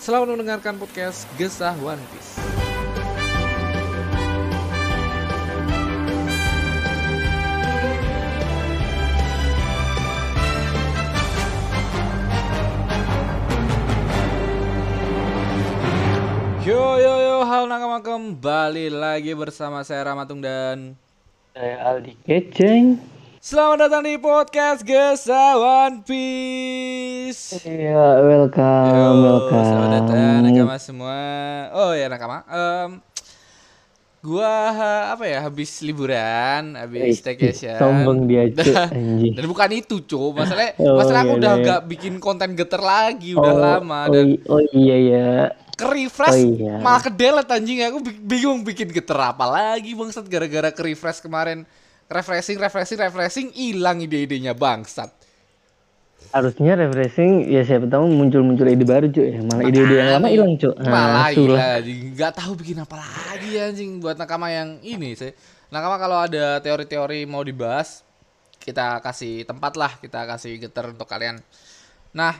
selamat mendengarkan podcast Gesah One Piece. Yo yo yo, halo nakama kembali lagi bersama saya Ramatung dan Saya Aldi Keceng Selamat datang di podcast Gesah One Piece. Iya welcome Yo, welcome selamat datang nakama semua. Oh ya nakama, em, gua apa ya habis liburan, habis Eh, staycation. Sombong dia cuk Dan- bukan itu, Cuk. Masalah Oh, masalah aku iya, udah iya. gak bikin konten geter lagi, udah lama oh, dan oh iya ya ke-refresh Oh, iya. malah kedelet anjing aku bi- bingung bikin geter apa lagi bangsat gara-gara ke-refresh kemarin refreshing refreshing refreshing hilang ide-idenya bangsat. Harusnya refreshing ya siapa tahu muncul-muncul ide baru cuk ya Malah ide-ide yang lama hilang cuk malah Ah, gila sulah. anjing. Nggak tahu bikin apa lagi anjing buat nakama yang ini sih. Nakama kalau ada teori-teori mau dibahas kita kasih tempat lah kita kasih geter untuk kalian. Nah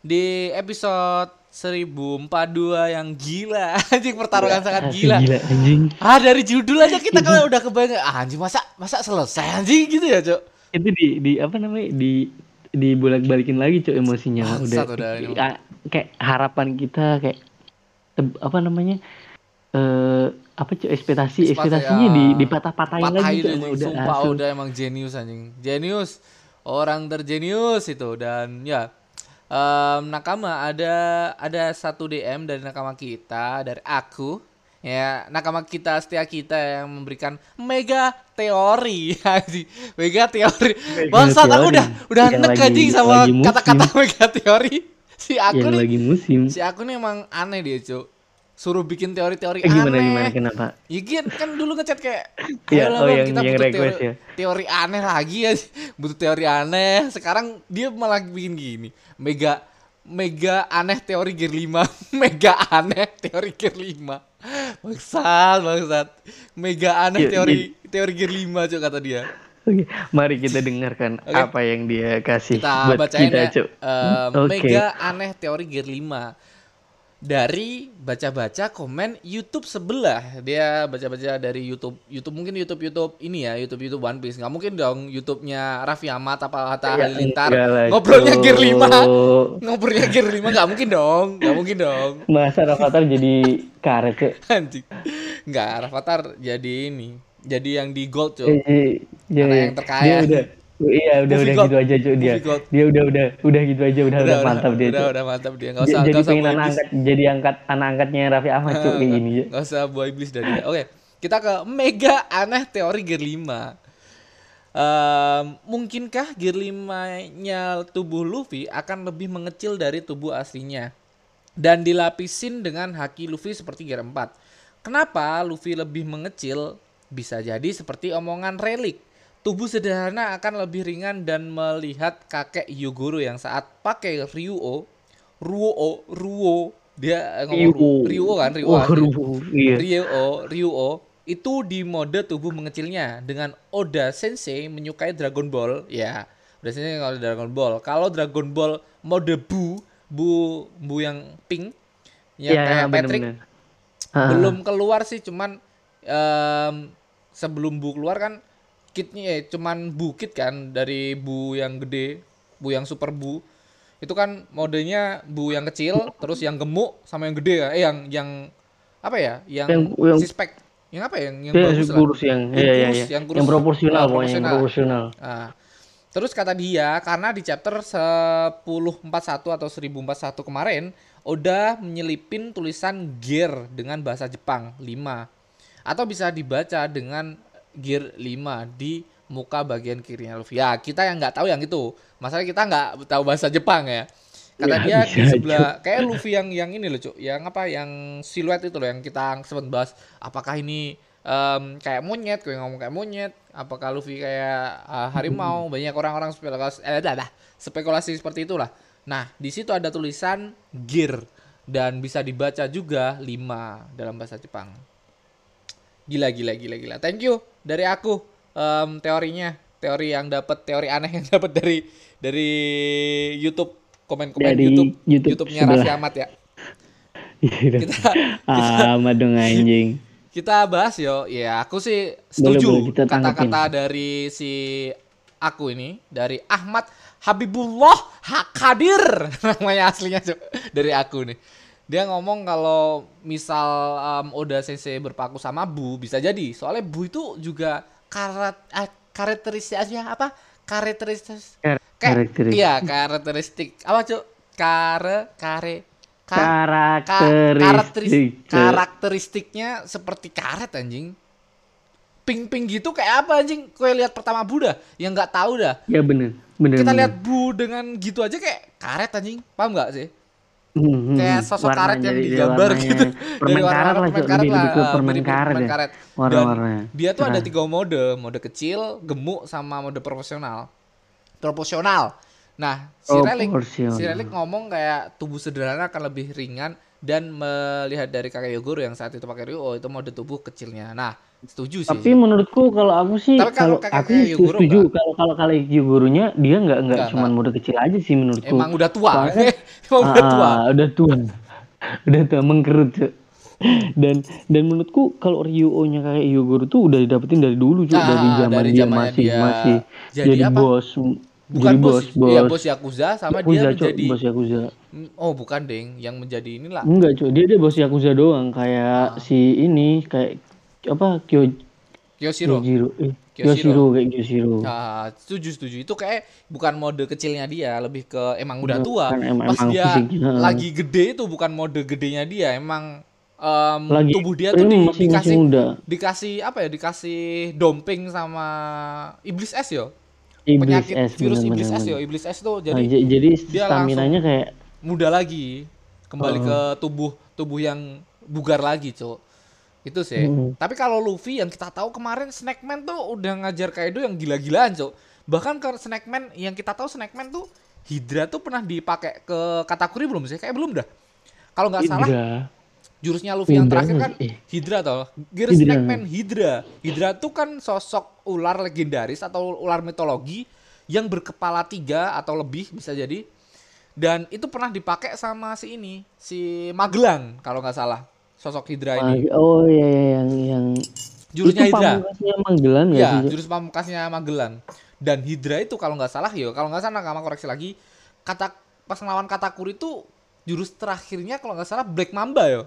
di episode 1042 yang gila anjing pertarungan sangat Asli gila Gila anjing Ah dari judul aja kita kalau udah kebayang ah, anjing masa masa selesai anjing gitu ya, Cok. itu di di apa namanya di di bolak balikin lagi cok emosinya Bangsat udah, udah ya, kayak harapan kita kayak apa namanya eh apa cok ekspektasi Ekspektasi, ekspektasinya ya. di dipatah-patahin lagi cok udah sumpah udah emang jenius anjing. Jenius. Orang terjenius itu dan ya em, nakama ada ada satu DM dari nakama kita dari aku ya. Nakama kita setia kita yang memberikan mega teori. Anjing. mega teori. Bangsat aku udah udah nek anjing sama kata-kata mega teori. Si aku yang nih lagi musim. si aku nih emang aneh dia cuk suruh bikin teori-teori eh, gimana aneh. gimana? Kenapa? Ya Gian, kan dulu ngechat kayak "Ayolah, oh, Bang, yang- kita yang butuh request teori, ya." teori aneh lagi ya butuh teori aneh. Sekarang dia malah bikin gini mega mega aneh teori gear 5 mega aneh teori gear 5 bangsat bangsat. Mega aneh Iya, teori teori gear 5 cuk kata dia. Oke, mari kita dengarkan Oke. apa yang dia kasih kita buat bacain kita ya cok Eh, Oke. mega aneh teori gear 5 dari baca-baca komen YouTube sebelah. Dia baca-baca dari YouTube YouTube mungkin YouTube YouTube ini ya YouTube YouTube One Piece. Nggak mungkin dong YouTube-nya Raffi Ahmad apa Hatta Ya, Halilintar ngobrolnya gear 5 ngobrolnya gear 5 nggak mungkin dong nggak mungkin dong. Masa Rafathar jadi karet cok anjing. Nggak Rafathar jadi ini jadi yang di gold dia, Anak yang terkaya. dia udah iya udah Movie udah gold. gitu aja cok dia gold. dia udah udah udah gitu aja udah udah, mantap dia udah, udah mantap dia nggak J- usah jadi nggak usah pengen anak angkat jadi angkat anak angkatnya Raffi Ahmad cok kayak gini ya Gak usah boy bliss dari dia. Oke, kita ke mega aneh teori Gear 5. Ehm, mungkinkah Gear 5-nya tubuh Luffy akan lebih mengecil dari tubuh aslinya? Dan dilapisin dengan haki Luffy seperti Gear 4. Kenapa Luffy lebih mengecil? Bisa jadi seperti omongan relik. Tubuh sederhana akan lebih ringan dan melihat kakek Yuguru yang saat pakai Ryuo, Ruo, Ruo, dia ngomong Ruo, Ryuo kan, Ryuo. oh, asli. Ruo, iya Ryuo, Ryuo itu di mode tubuh mengecilnya dengan Oda Sensei menyukai Dragon Ball ya. Oda Sensei kalau Dragon Ball. Kalau Dragon Ball mode Bu, Bu Bu yang pink yang Iya, kayak bener, Patrick bener. Ah, belum keluar sih cuman em, sebelum Bu keluar kan kitnya eh, cuman Bu kit kan dari Bu yang gede, Bu yang super Bu. Itu kan modenya Bu yang kecil, terus yang gemuk sama yang gede ya. Eh yang yang apa ya? Yang, Yang- yang- sispek. Yang apa ya? Yang bagus lah. kurus yang Yang iya kurus, iya. yang kurus. yang proporsional Ah, pokoknya yang proporsional. proporsional Nah, terus kata dia karena di chapter 1041 atau 1041 kemarin Oda menyelipin tulisan gear dengan bahasa Jepang 5 atau bisa dibaca dengan gear 5 di muka bagian kirinya Luffy. Ya, kita yang nggak tahu yang itu. Masalah kita nggak tahu bahasa Jepang ya. Kata Ya, dia di sebelah kayak Luffy yang yang ini loh, Cuk. Yang apa? Yang siluet itu loh yang kita sempat bahas. Apakah ini em, kayak monyet, kayak ngomong kayak monyet, apakah Luffy kayak uh, harimau? Banyak orang-orang spekulasi eh dah, dah, spekulasi seperti itulah. Nah, di situ ada tulisan gear dan bisa dibaca juga 5 dalam bahasa Jepang. Gila gila gila gila. Thank you dari aku em, teorinya, teori yang dapat teori aneh yang dapat dari dari YouTube komen-komen YouTube YouTube YouTube-nya. Raffi Ahmad ya. Gitu. Kita Amat dong anjing. kita bahas yo. Ya, aku sih setuju kita kata-kata dari si aku ini dari Ahmad Habibullah Hakadir namanya aslinya dari aku nih. Dia ngomong kalau misal em, Oda Sensei berpaku sama Bu bisa jadi. Soalnya Bu itu juga karat eh, karakteristiknya apa? Karakteristik Kar- karakteristik. iya karakteristik apa Cuk? Kare kare ka- Ka- Karakteristik. karakteris- Cuk. karakteristiknya seperti karet anjing. Ping-ping gitu kayak apa anjing? Kue lihat pertama Buddha yang nggak tahu dah. Ya bener. Bener. Kita bener. lihat Bu dengan gitu aja kayak karet anjing. Paham nggak sih? Hmm, hmm, Kayak hmm. sosok karet yang digambar warnanya gitu. Permen Dari karet permen Cuk. karet Lebih, lah, lebih permen karet permen ya. karet. Warna-warnanya. Dan dia tuh ada Cerah. tiga mode, mode kecil, gemuk, sama mode proporsional. Proporsional. Nah, si Relik, Proporsional. si Relik ngomong kayak tubuh sederhana akan lebih ringan dan melihat dari kakek Yogoro yang saat itu pakai Ryu, oh itu mode tubuh kecilnya. Nah, setuju sih. Tapi menururku kalau aku sih Tapi kalau kalau kakak aku Yogoro setuju enggak. kalau kalau kalau Yogurunya dia nggak nggak Enggak, cuma mode kecil aja sih menurutku. Emang udah tua. Soalnya- Emang udah tua. Ah, udah tua. udah tua mengkerut. Dan dan menurutku kalau Ryu-nya kayak Yogoro tuh udah didapetin dari dulu Cuk. Ah, dari zaman dari dia masih dia masih jadi jadi, apa? bos. Bukan jadi bos, bos, Iya, bos. Yakuza sama Yakuza, dia menjadi bos Yakuza. Oh, bukan, Deng. Yang menjadi inilah. Enggak, cuy. Dia dia bos Yakuza doang Ah. kayak si ini kayak apa Kyo Kyoshiro. Kyojiro. Eh, Kyoshiro. Kayak Kyoshiro. Ah, setuju setuju. Itu kayak bukan mode kecilnya dia, lebih ke emang udah tua. Bukan, emang- Pas emang dia fisiknya, lagi gede itu bukan mode gedenya dia, emang em, Lagi tubuh dia tuh di- masih masih dikasih muda. dikasih apa ya? Dikasih domping sama iblis es yo. Iblis Penyakit es virus bener, iblis bener, bener. yo. Iblis es tuh Nah, jadi j- jadi dia stamina-nya kayak muda lagi kembali ke tubuh tubuh yang bugar lagi cok itu sih Mm. tapi kalau Luffy yang kita tahu kemarin Snackman tuh udah ngajar Kaido yang gila-gilaan cok bahkan ke Snackman yang kita tahu Snackman tuh Hydra tuh pernah dipakai ke Katakuri belum sih kayak belum dah kalau nggak salah jurusnya Luffy yang Hydra terakhir kan? Eh. Hydra tau Gear Hydra. Snackman Hydra Hydra tuh kan sosok ular legendaris atau ular mitologi yang berkepala tiga atau lebih bisa jadi. Dan itu pernah dipakai sama si ini si Magelang kalau nggak salah sosok Hydra ini. Oh iya iya yang yang jurusnya itu Hydra. pamungkasnya Magelang ya ya sih? jurus pamungkasnya Magelang. Dan Hydra itu kalau nggak salah yo kalau nggak salah kamu koreksi lagi kata pas ngelawan Katakuri itu jurus terakhirnya kalau nggak salah Black Mamba yo.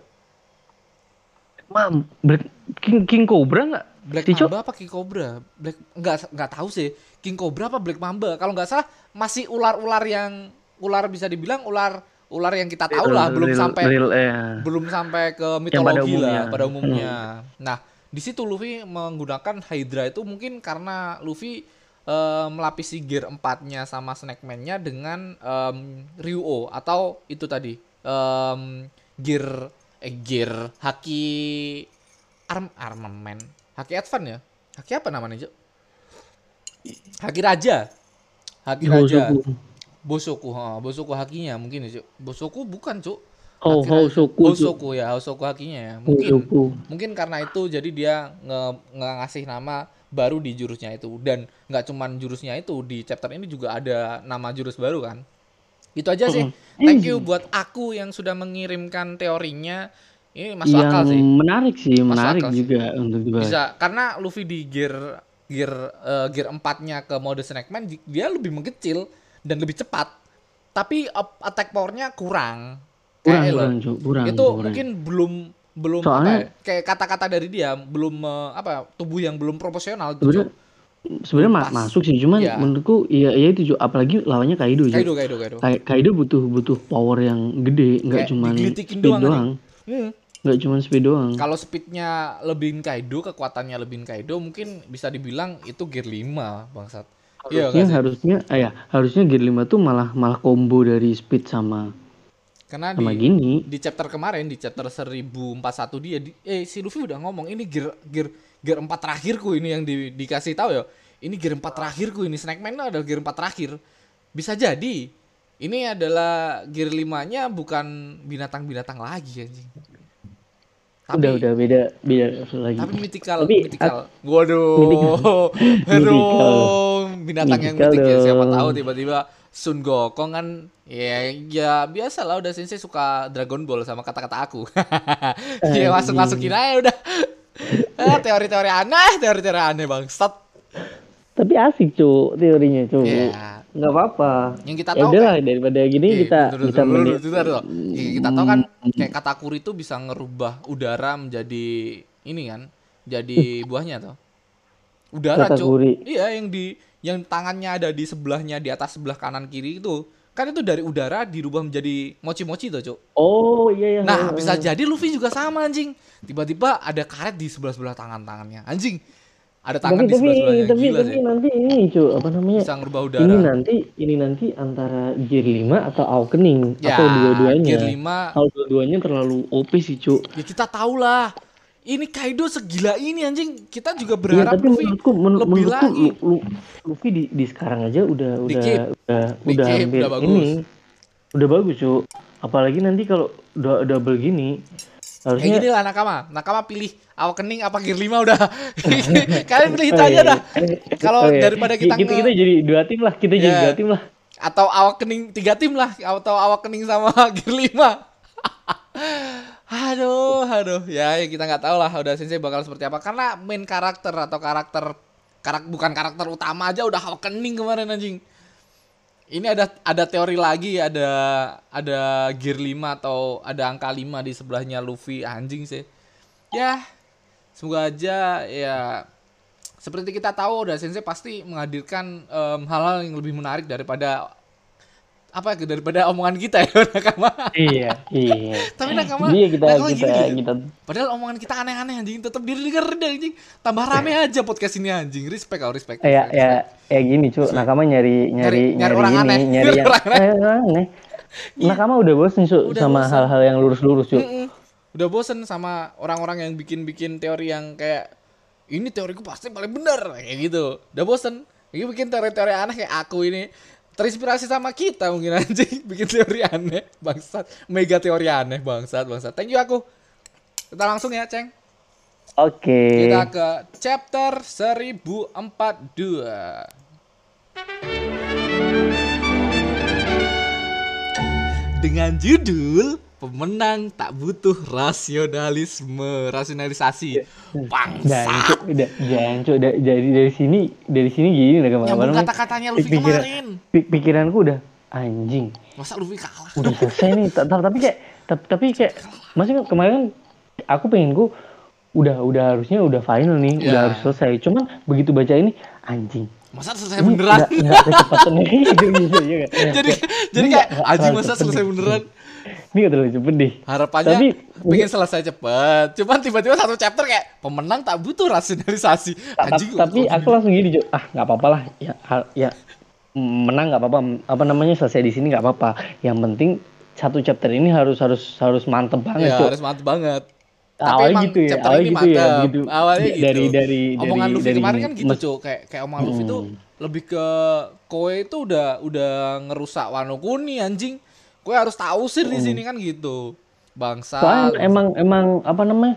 Mam, Black- King, King Cobra nggak? Black Tico? Mamba apa King Cobra? Black nggak nggak tahu sih. King Cobra apa Black Mamba? Kalau nggak salah masih ular-ular yang ular bisa dibilang ular ular yang kita tahu lah belum Real- sampai real, ya. belum sampai ke pada mitologi umumnya. lah pada umumnya. Nah, di situ Luffy menggunakan Hydra itu mungkin karena Luffy eh, melapisi gear 4-nya sama Snackman-nya dengan em, Ryuo atau itu tadi em, gear eh gear haki arm armament haki advance ya? Haki apa namanya Cuk? haki raja. Haki raja. Bosoku ha, bosoku hakinya mungkin ya Cuk. bosoku bukan cuk. Oh. Hosoku, Cuk. Hosoku ya Hosoku hakinya ya. Mungkin Hosoku. mungkin karena itu jadi dia nge, nge- ngasih nama baru di jurusnya itu. Dan nggak cuman jurusnya itu di chapter ini juga ada nama jurus baru kan. Itu aja sih. Thank you buat aku yang sudah mengirimkan teorinya ini masuk yang akal sih menarik sih, menarik akal sih. juga untuk dibahas. bisa karena Luffy di gear gear eh, gear 4-nya ke mode Snackman di- dia lebih mengecil dan lebih cepat tapi up- attack powernya kurang Kurang, Kayak kurang, Cuk. Kurang, itu kurang. mungkin belum belum Soalnya- apa ya, kayak kata-kata dari dia belum eh, apa tubuh yang belum proporsional gitu, Sebenarnya ma- masuk sih, cuman Iya. menurutku iya iya itu Cuk. apalagi lawannya Kaido. Kaido Kaido Kaido Kai- Kaido butuh butuh power yang gede, nggak digelitikin speed doang, doang. Hmm. Nggak cuman speed doang. kalau speednya lebihin Kaido kekuatannya lebihin Kaido mungkin bisa dibilang itu gear 5 bangsat Iya, harusnya sih? harusnya ah ya harusnya gear 5 tuh malah malah combo dari speed sama Karena sama di gini di chapter kemarin di chapter 1041 dia di, eh si Luffy udah ngomong ini gear gear gear 4 terakhirku ini yang di, dikasih tahu ya. Ini gear 4 terakhirku ini Snackman adalah gear 4 terakhir. Bisa jadi ini adalah gear 5-nya bukan binatang-binatang lagi anjing. Tapi udah udah beda beda lagi tapi mythical Tapi, mythical. Waduh. Mythical. Aduh, binatang yang Mythical mythic ya siapa tahu tiba-tiba Sun Gokong kan ya ya biasa lah udah sensei suka Dragon Ball sama kata-kata aku. ya masuk masukin aja udah. Ah, teori-teori aneh, teori-teori aneh bangsat. tapi asik cu teorinya cu Ya. Nggak apa-apa Yang kita ya tahu udahlah kan daripada gini Iya, kita bentar, kita bentar, bentar, bentar. Iya, kita tahu kan kayak kata kuri itu bisa ngerubah udara menjadi ini kan, jadi buahnya tuh. Udara, Katakuri. Cuk. Iya, yang di yang tangannya ada di sebelahnya di atas sebelah kanan kiri itu. Kan itu dari udara dirubah menjadi mochi-mochi tuh, Cuk. oh iya iya Nah, iya. bisa jadi Luffy juga sama anjing. Tiba-tiba ada karet di sebelah-sebelah tangan-tangannya. Anjing. Ada tangan tapi di tapi sebelah-sebelahnya. tapi Gila tapi sih. nanti ini cu apa namanya Bisa ngerubah ini udara. nanti ini nanti antara gear 5 atau awakening Ya, atau dua-duanya Gear 5 kalau dua-duanya terlalu OP sih cu Ya kita tahu lah. Ini Kaido segila ini anjing. Kita juga Iya, berharap tapi Luffy menurutku men- lebih menurutku lagi. Lu- Lu- Luffy di, di sekarang aja udah Di udah keep. udah Di udah keep, hampir udah bagus. ini udah bagus cu apalagi nanti kalau udah double gini Kayak harusnya gini lah Nakama. Nakama pilih awakening apa gear 5 udah. Kalian pilih itu aja dah. Kalau Oh, iya. daripada kita, kita, nge- kita jadi dua tim lah kita jadi Iya. dua tim lah atau awakening tiga tim lah atau awakening sama gear 5. aduh, aduh. Ya, ya kita nggak tahu lah udah sensei bakal seperti apa karena main karakter atau karakter karak bukan karakter utama aja udah awakening kemarin anjing. Ini ada ada teori lagi ada ada gear 5 atau ada angka 5 di sebelahnya Luffy anjing sih. Ya, semoga aja ya seperti kita tahu udah Sensei pasti menghadirkan em, hal-hal yang lebih menarik daripada apa ya daripada omongan kita ya Nakama. iya iya Tapi Nakama, iya kita Nakama kita gini, kita Padahal omongan kita aneh-aneh anjing, tetap didengar anjing. Tambah rame aja podcast ini anjing. Respect kau, respect. ya respect, ya respect. ya gini cu nakama nyari nyari nyari orang ini, aneh. nyari Nyari yang orang aneh. eh, aneh nakama udah bosen cu Udah sama hal-hal yang lurus-lurus cu. Udah bosen sama orang-orang yang bikin-bikin teori yang kayak ini teoriku pasti paling benar kayak gitu. Udah bosen. Ini bikin teori-teori aneh kayak aku ini terinspirasi sama kita mungkin anjing. Bikin teori aneh bangsat. Mega teori aneh bangsat bangsat. Thank you aku. Kita langsung ya ceng. Oke. Kita ke chapter 1042 dengan judul pemenang tak butuh rasionalisme rasionalisasi. Dan bangsat cu udah jangan cu da- dari dari sini dari sini gini nakama apa nyambung namanya kata-katanya Luffy Pikiran- kemarin. pi- pikiranku udah anjing. Masa Luffy kalah? Udah selesai nih. Ta- ta- tapi kayak ta- tapi kayak maksudnya kemarin aku pengen ku udah udah harusnya udah final nih udah Ya. harus selesai. Cuman begitu baca ini anjing. Masa selesai beneran? Nggak nggak kecepatan nih. Gitu gitu ya kan? jadi jadi kayak anjing masa selesai deh. Ini terlalu cepet deh. Harapannya Tapi- pengen selesai cepet. Cuman tiba-tiba satu chapter kayak pemenang tak butuh rasionalisasi. Anjing tapi kok aku langsung gini ah nggak apa-apa lah. Ya ya menang nggak apa-apa. Apa namanya selesai di sini nggak apa-apa. Yang penting satu chapter ini harus harus harus mantep banget ya harus mantep banget. Awalnya emang gitu ya chapter awalnya ini gitu ya mantep. begitu awalnya gitu. dari dari omongan dari, Luffy dari kemarin kan gitu cuy kayak kayak omongan Luffy tuh lebih ke koe itu udah udah ngerusak Wano Kuni anjing koe harus tahu sih di sini kan gitu bangsa Soalnya emang emang apa namanya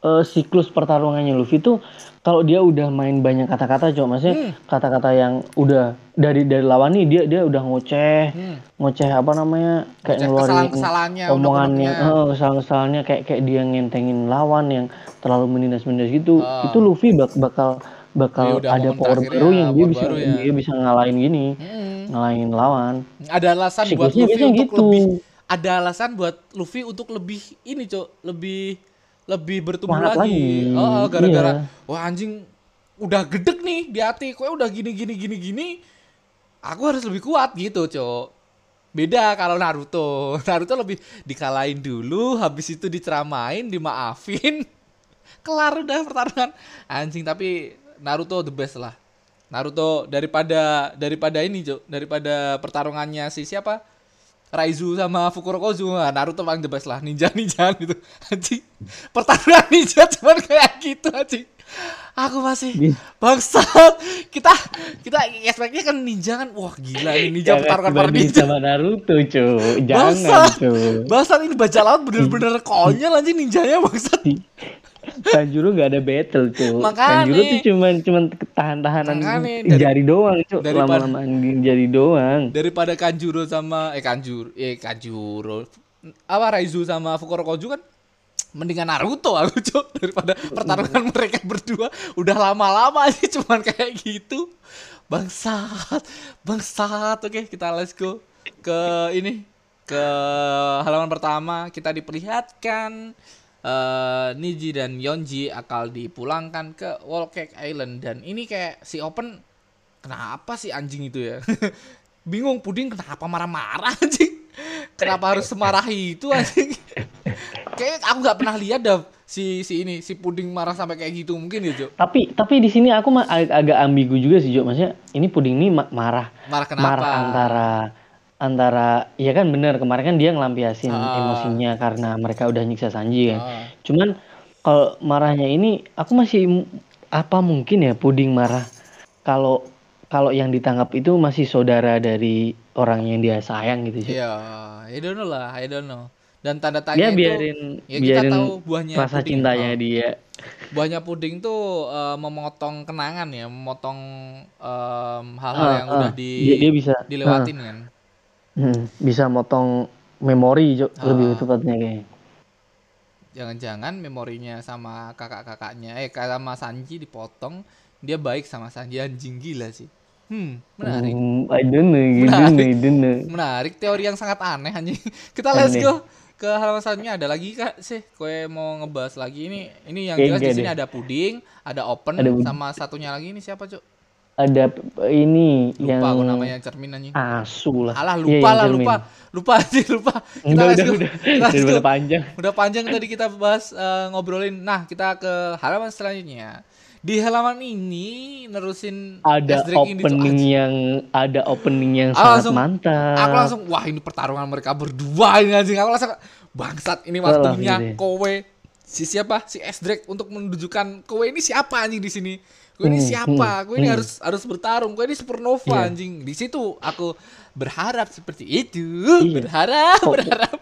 eh, siklus pertarungannya Luffy tuh kalau dia udah main banyak kata-kata cuma maksudnya Hmm. kata-kata yang udah dari dari lawan nih dia dia udah ngoceh Hmm. ngoceh apa namanya kayak Ngoceh ngeluarin kesalahan-kesalahannya, omongan yang unek-uneknya. eh, kesalahan-kesalahannya kayak kayak dia ngentengin lawan yang terlalu menindas-menindas gitu Ah. itu Luffy bak- bakal bakal Iya, ada power baru yang dia bisa baru ya. dia bisa ngalahin gini Mm-mm. ngalahin lawan ada alasan buat Luffy untuk gitu. lebih ada alasan buat Luffy untuk lebih ini cok lebih lebih bertumbuh lagi. lagi. Oh, gara-gara Iya. wah anjing udah gedek nih di hati, kue udah gini gini gini gini. Aku harus lebih kuat gitu, cok. Beda kalau Naruto. Naruto lebih dikalahin dulu, habis itu diceramain, dimaafin. Kelar udah pertarungan. Anjing tapi Naruto the best lah. Naruto daripada daripada ini, Cuk. Daripada pertarungannya si siapa? Raizu sama Fukurokozu. Nah, Naruto paling the best lah, ninja-ninja gitu. Anjing. Pertarungan ninja cuman kayak gitu, anjing. Aku masih bangsat. Kita kita expect kan ninja kan wah gila ini ninja pertarungan para ninja. sama Naruto, cuy. Jangan, Bangsat. Bangsat ini bajak laut bener-bener konyol anjing ninjanya bangsat. Tanjiro nggak ada battle tuh. Makanya. Tanjiro tuh cuman cuman tahan-tahanan jari doang, cuy. Lama-lamaan di jari doang. Daripada Kanjuro sama eh Kanjuro eh Kanjuro apa Raizu sama Fukurokoju kan mendingan Naruto aku cok daripada pertarungan mereka berdua udah lama-lama sih cuman kayak gitu bangsat bangsat oke kita let's go ke ini ke halaman pertama kita diperlihatkan eh, Niji dan Yonji akal dipulangkan ke Wall Cake Island. Dan ini kayak si Open kenapa sih anjing itu ya? Bingung puding kenapa marah-marah anjing? Kenapa harus semarah itu anjing? Kayak aku nggak pernah lihat dah si si ini si puding marah sampai kayak gitu mungkin ya Jo Tapi tapi di sini aku ag- agak ambigu juga sih, Jo. Maksudnya ini puding ini ma- marah. marah kenapa? Marah antara antara ya kan bener kemarin kan dia ngelampiasin Ah. emosinya karena mereka udah nyiksa Sanji kan. Ah. Cuman kalau marahnya ini aku masih apa mungkin ya puding marah kalau kalau yang ditangkap itu masih saudara dari orang yang dia sayang gitu sih. Iya, I don't know lah, I don't know. Dan tanda Dia tanya itu biarin ya kita biarin tahu buahnya rasa puding. cintanya Oh. dia. buahnya puding tuh eh, memotong kenangan ya, memotong em, hal-hal Ah, yang ah. udah di dia, dia bisa dilewatin kan. Hmm, bisa motong memori Jo, lebih tepatnya kayaknya. Jangan-jangan memorinya sama kakak-kakaknya, eh sama Sanji dipotong, dia baik sama Sanji anjing gila sih. Hmm, menarik. Hmm, I don't know, I don't know, I don't know. Menarik, teori yang sangat aneh anjing. Kita let's Aneh. go ke halaman selanjutnya ada lagi kak sih kue mau ngebahas lagi ini ini yang jelas di sini ada puding ada open Ada sama satunya lagi ini siapa cuk Ada ini lupa yang aku namanya cermin anjing asu lah. alah Iya, lupa yang lah cermin. lupa lupa anjing lupa kita Udah, udah, udah. Daripada go. panjang. udah panjang tadi kita bahas eh, ngobrolin nah kita ke halaman selanjutnya di halaman ini nerusin Ada S-Drake ini, opening yang ada opening yang Aku sangat langsung- mantap. Aku langsung wah ini pertarungan mereka berdua ini anjing. Aku langsung bangsat ini waktunya ya. kowe si siapa si S Drake untuk menunjukkan kowe ini siapa anjing di sini. Kowe ini Hmm, siapa? hmm, Kowe ini hmm. harus harus bertarung. Kowe ini supernova Iya. anjing. Di situ aku berharap seperti itu. Iya. Berharap, Kok- berharap.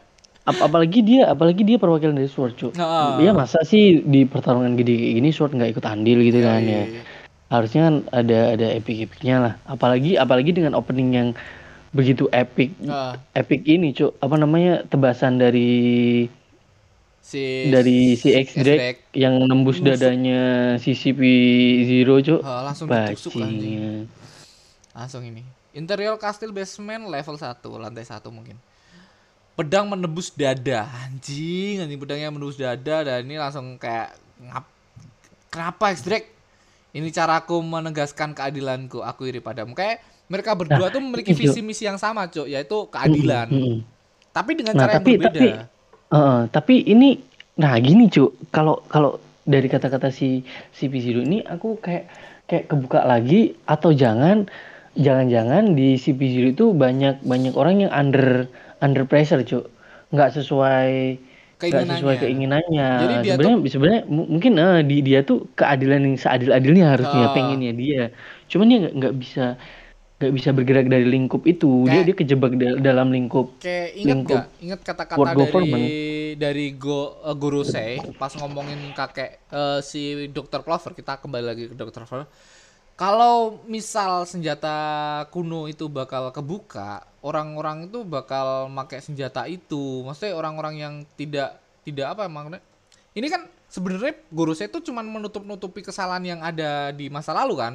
Ap- apalagi dia apalagi dia perwakilan dari Sword cuy. Nah. Dia masa sih di pertarungan gede kayak gini Sword nggak ikut andil gitu kan ya. Iya. Harusnya kan ada ada epic epicnya lah. Apalagi apalagi dengan opening yang begitu epic Ah, epic ini cuy. Apa namanya tebasan dari si dari si X. Drake yang nembus Nusuk. dadanya si CP Zero cuy. Ah, langsung ditusuk anjing. Bajingan. Langsung ini. Interior kastil basement level 1, lantai 1 mungkin. Pedang menembus dada. Anjing, anjing pedangnya menembus dada dan ini langsung kayak ngap Kenapa X Drake? Ini caraku menegaskan keadilanku. Aku iri padamu. Kayak mereka berdua Nah, tuh memiliki visi misi yang sama, Cok, yaitu keadilan. Mm, mm, mm. Tapi dengan Nah, cara tapi- yang berbeda. tapi- Heeh, tapi ini nah gini cu kalau kalau dari kata-kata si si Zero ini aku kayak kayak kebuka lagi atau jangan jangan-jangan di CP Zero itu banyak banyak orang yang under under pressure cu nggak sesuai nggak sesuai keinginannya. Jadi dia sebenarnya sebenarnya mu- mungkin eh, di dia tuh keadilan yang seadil-adilnya harusnya Ah. pengennya dia. Cuman dia nggak bisa nggak bisa bergerak dari lingkup itu dia Kayak- dia kejebak da- dalam lingkup Kayak inget lingkup gak? Inget kata-kata dari dari go, eh, guru Sei pas ngomongin kakek eh, si Dr. Clover. Kita kembali lagi ke Dr. Clover. Kalau misal senjata kuno itu bakal kebuka, orang-orang itu bakal pakai senjata itu. Maksudnya orang-orang yang tidak tidak apa emang ini kan sebenarnya guru Sei itu cuman menutup-nutupi kesalahan yang ada di masa lalu kan.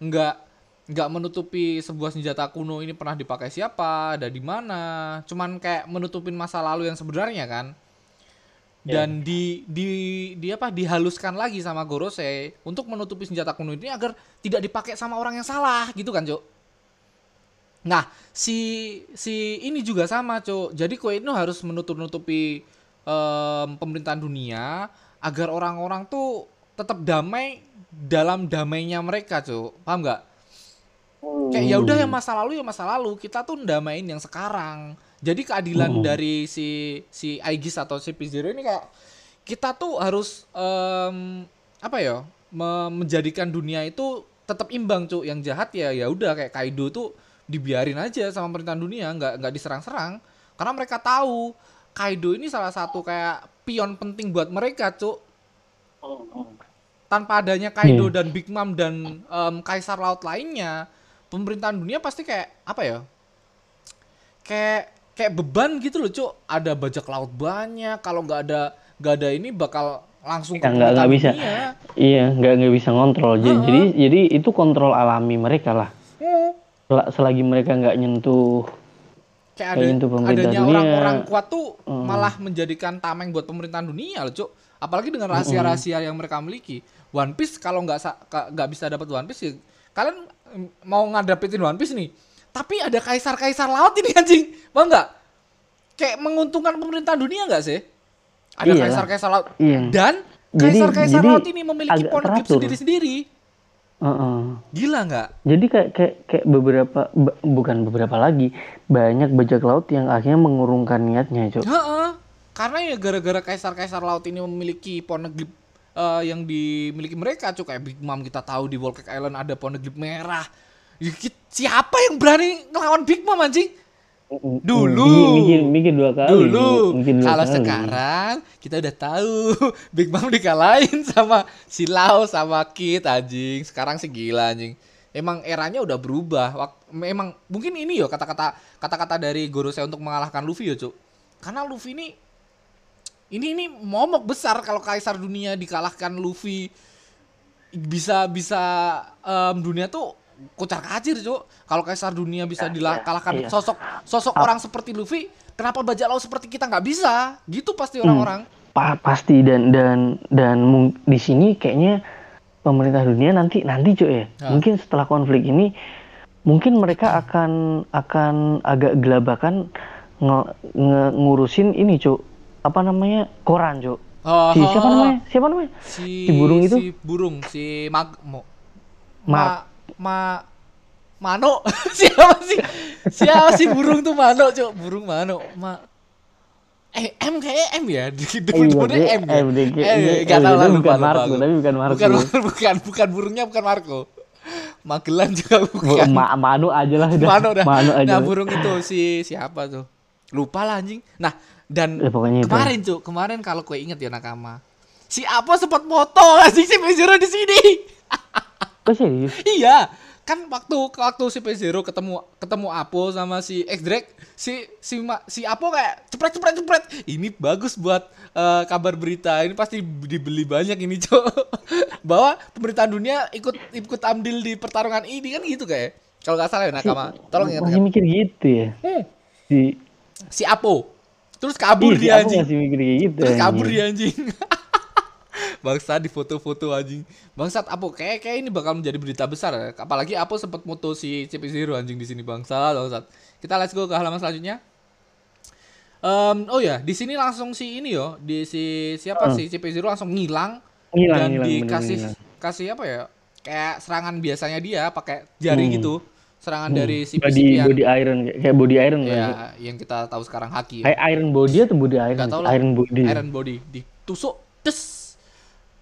Enggak nggak menutupi sebuah senjata kuno ini pernah dipakai siapa, ada di mana. Cuman kayak menutupin masa lalu yang sebenarnya kan. Dan di di di apa dihaluskan lagi sama Gorosei untuk menutupi senjata kuno ini agar tidak dipakai sama orang yang salah gitu kan, Cuk. Nah, si si ini juga sama, Cuk. Jadi itu harus menutup-nutupi em, pemerintahan dunia agar orang-orang tuh tetap damai dalam damainya mereka, Cuk. Paham nggak? Kayak ya udah yang masa lalu ya masa lalu. Kita tuh ndamain yang sekarang. Jadi keadilan Hmm. dari si si Aegis atau si P0 ini kayak kita tuh harus em, apa ya? me- menjadikan dunia itu tetap imbang, Cuk. Yang jahat ya ya udah kayak Kaido tuh dibiarin aja sama pemerintahan dunia, nggak nggak diserang-serang. Karena mereka tahu Kaido ini salah satu kayak pion penting buat mereka, Cuk tanpa adanya Kaido dan Big Mom dan em, kaisar laut lainnya, pemerintahan dunia pasti kayak apa ya? Kayak kayak beban gitu loh, Cuk. Ada bajak laut banyak, kalau nggak ada nggak ada ini bakal langsung Ya, nggak- nggak bisa. dunia. Iya, nggak nggak bisa ngontrol. Jadi, jadi jadi itu kontrol alami mereka lah. Hmm. Sel- Selagi mereka nggak nyentuh Kayak ada pemerintah adanya orang-orang kuat tuh Hmm. malah menjadikan tameng buat pemerintahan dunia loh, Cuk. Apalagi dengan rahasia-rahasia yang mereka miliki. One Piece kalau nggak nggak bisa dapat One Piece ya kalian mau ngadapin One Piece nih. Tapi ada kaisar-kaisar laut ini anjing. Mau nggak? Kayak menguntungkan pemerintahan dunia nggak sih? Ada Iya. kaisar-kaisar laut. Iya. Dan kaisar-kaisar laut ini memiliki teratur. sendiri-sendiri. Heeh. Gila nggak? Jadi kayak kayak kayak beberapa bukan beberapa lagi banyak bajak laut yang akhirnya mengurungkan niatnya, Cok. Heeh. Karena ya gara-gara kaisar-kaisar laut ini memiliki poneglyph eh, yang dimiliki mereka, cuy kayak Big Mom kita tahu di Volcanic Island ada poneglyph merah. Ya, Siapa yang berani ngelawan Big Mom anjing? Dulu. Mikir, mikir dua kali. Dulu. mikir dua Kalau kali. sekarang kita udah tahu Big Mom dikalahin sama si Lau sama Kid anjing. Sekarang sih gila anjing. Emang eranya udah berubah. Memang mungkin ini yo kata-kata kata-kata dari Gorosei untuk mengalahkan Luffy yo, Cuk. Karena Luffy ini ini ini momok besar kalau kaisar dunia dikalahkan Luffy. Bisa bisa em, dunia tuh kocar kacir cuk. Kalau kaisar dunia bisa dikalahkan iya. sosok sosok orang seperti Luffy kenapa bajak laut seperti kita nggak bisa? Gitu pasti orang-orang. Pa- pasti. Dan dan dan di sini kayaknya pemerintah dunia nanti nanti cuy ya. Ya. mungkin setelah konflik ini mungkin mereka akan akan agak gelabakan nge- nge- ngurusin ini cuy apa namanya koran cuy Oh, si siapa namanya? Siapa namanya? Si, Si burung itu? si burung si mag mo, ma, ma mano siapa sih? Siapa sih burung tuh mano cuk? Burung mano ma eh M kayaknya M ya? Di Eh, depan-depannya iya, M ya? M kayak- Eh, iya, iya, tahu lah bukan Marco, tapi bukan Marco. bukan bukan bukan burungnya bukan Marco. Magelan juga Bu- bukan. Ma- Manu aja lah udah. Mano dah. Manu aja Nah, burung itu si siapa tuh? Lupa lah anjing. Nah, dan Ya, pokoknya itu. kemarin Cuk, kemarin kalau kue inget ya nakama. Si Apo sempat moto anjing si P0 di sini. Oh, serius? iya, kan waktu waktu si P0 ketemu ketemu Apo sama si X Drake, si si Ma- si Apo kayak cepret cepret cepret. Ini bagus buat eh, kabar berita. Ini pasti dibeli banyak ini, Cuk. Bahwa pemerintahan dunia ikut ikut ambil di pertarungan ini kan gitu kayak. Kalau nggak salah ya nakama. Tolong ingat Masih mikir gitu ya. Hmm. Si si Apo terus kabur Ih, dia anjing masih mikir gitu. terus kabur anjing. dia anjing bangsat di foto-foto anjing bangsat Apo kayak kayak ini bakal menjadi berita besar ya. apalagi Apo sempat moto si CP0 anjing di sini bangsat bangsat kita let's go ke halaman selanjutnya Em, oh ya di sini langsung si ini yo di si siapa Hmm. si CP0 langsung ngilang Ngilang, dan ngilang, bener, dikasih ngilang. kasih apa ya kayak serangan biasanya dia pakai jari Hmm. gitu serangan dari si body yang body iron kayak kayak body iron kan. ya yang kita tahu sekarang haki ya. Kayak iron body atau body iron? Nggak tahu lah. Iron body. Iron Body ditusuk tes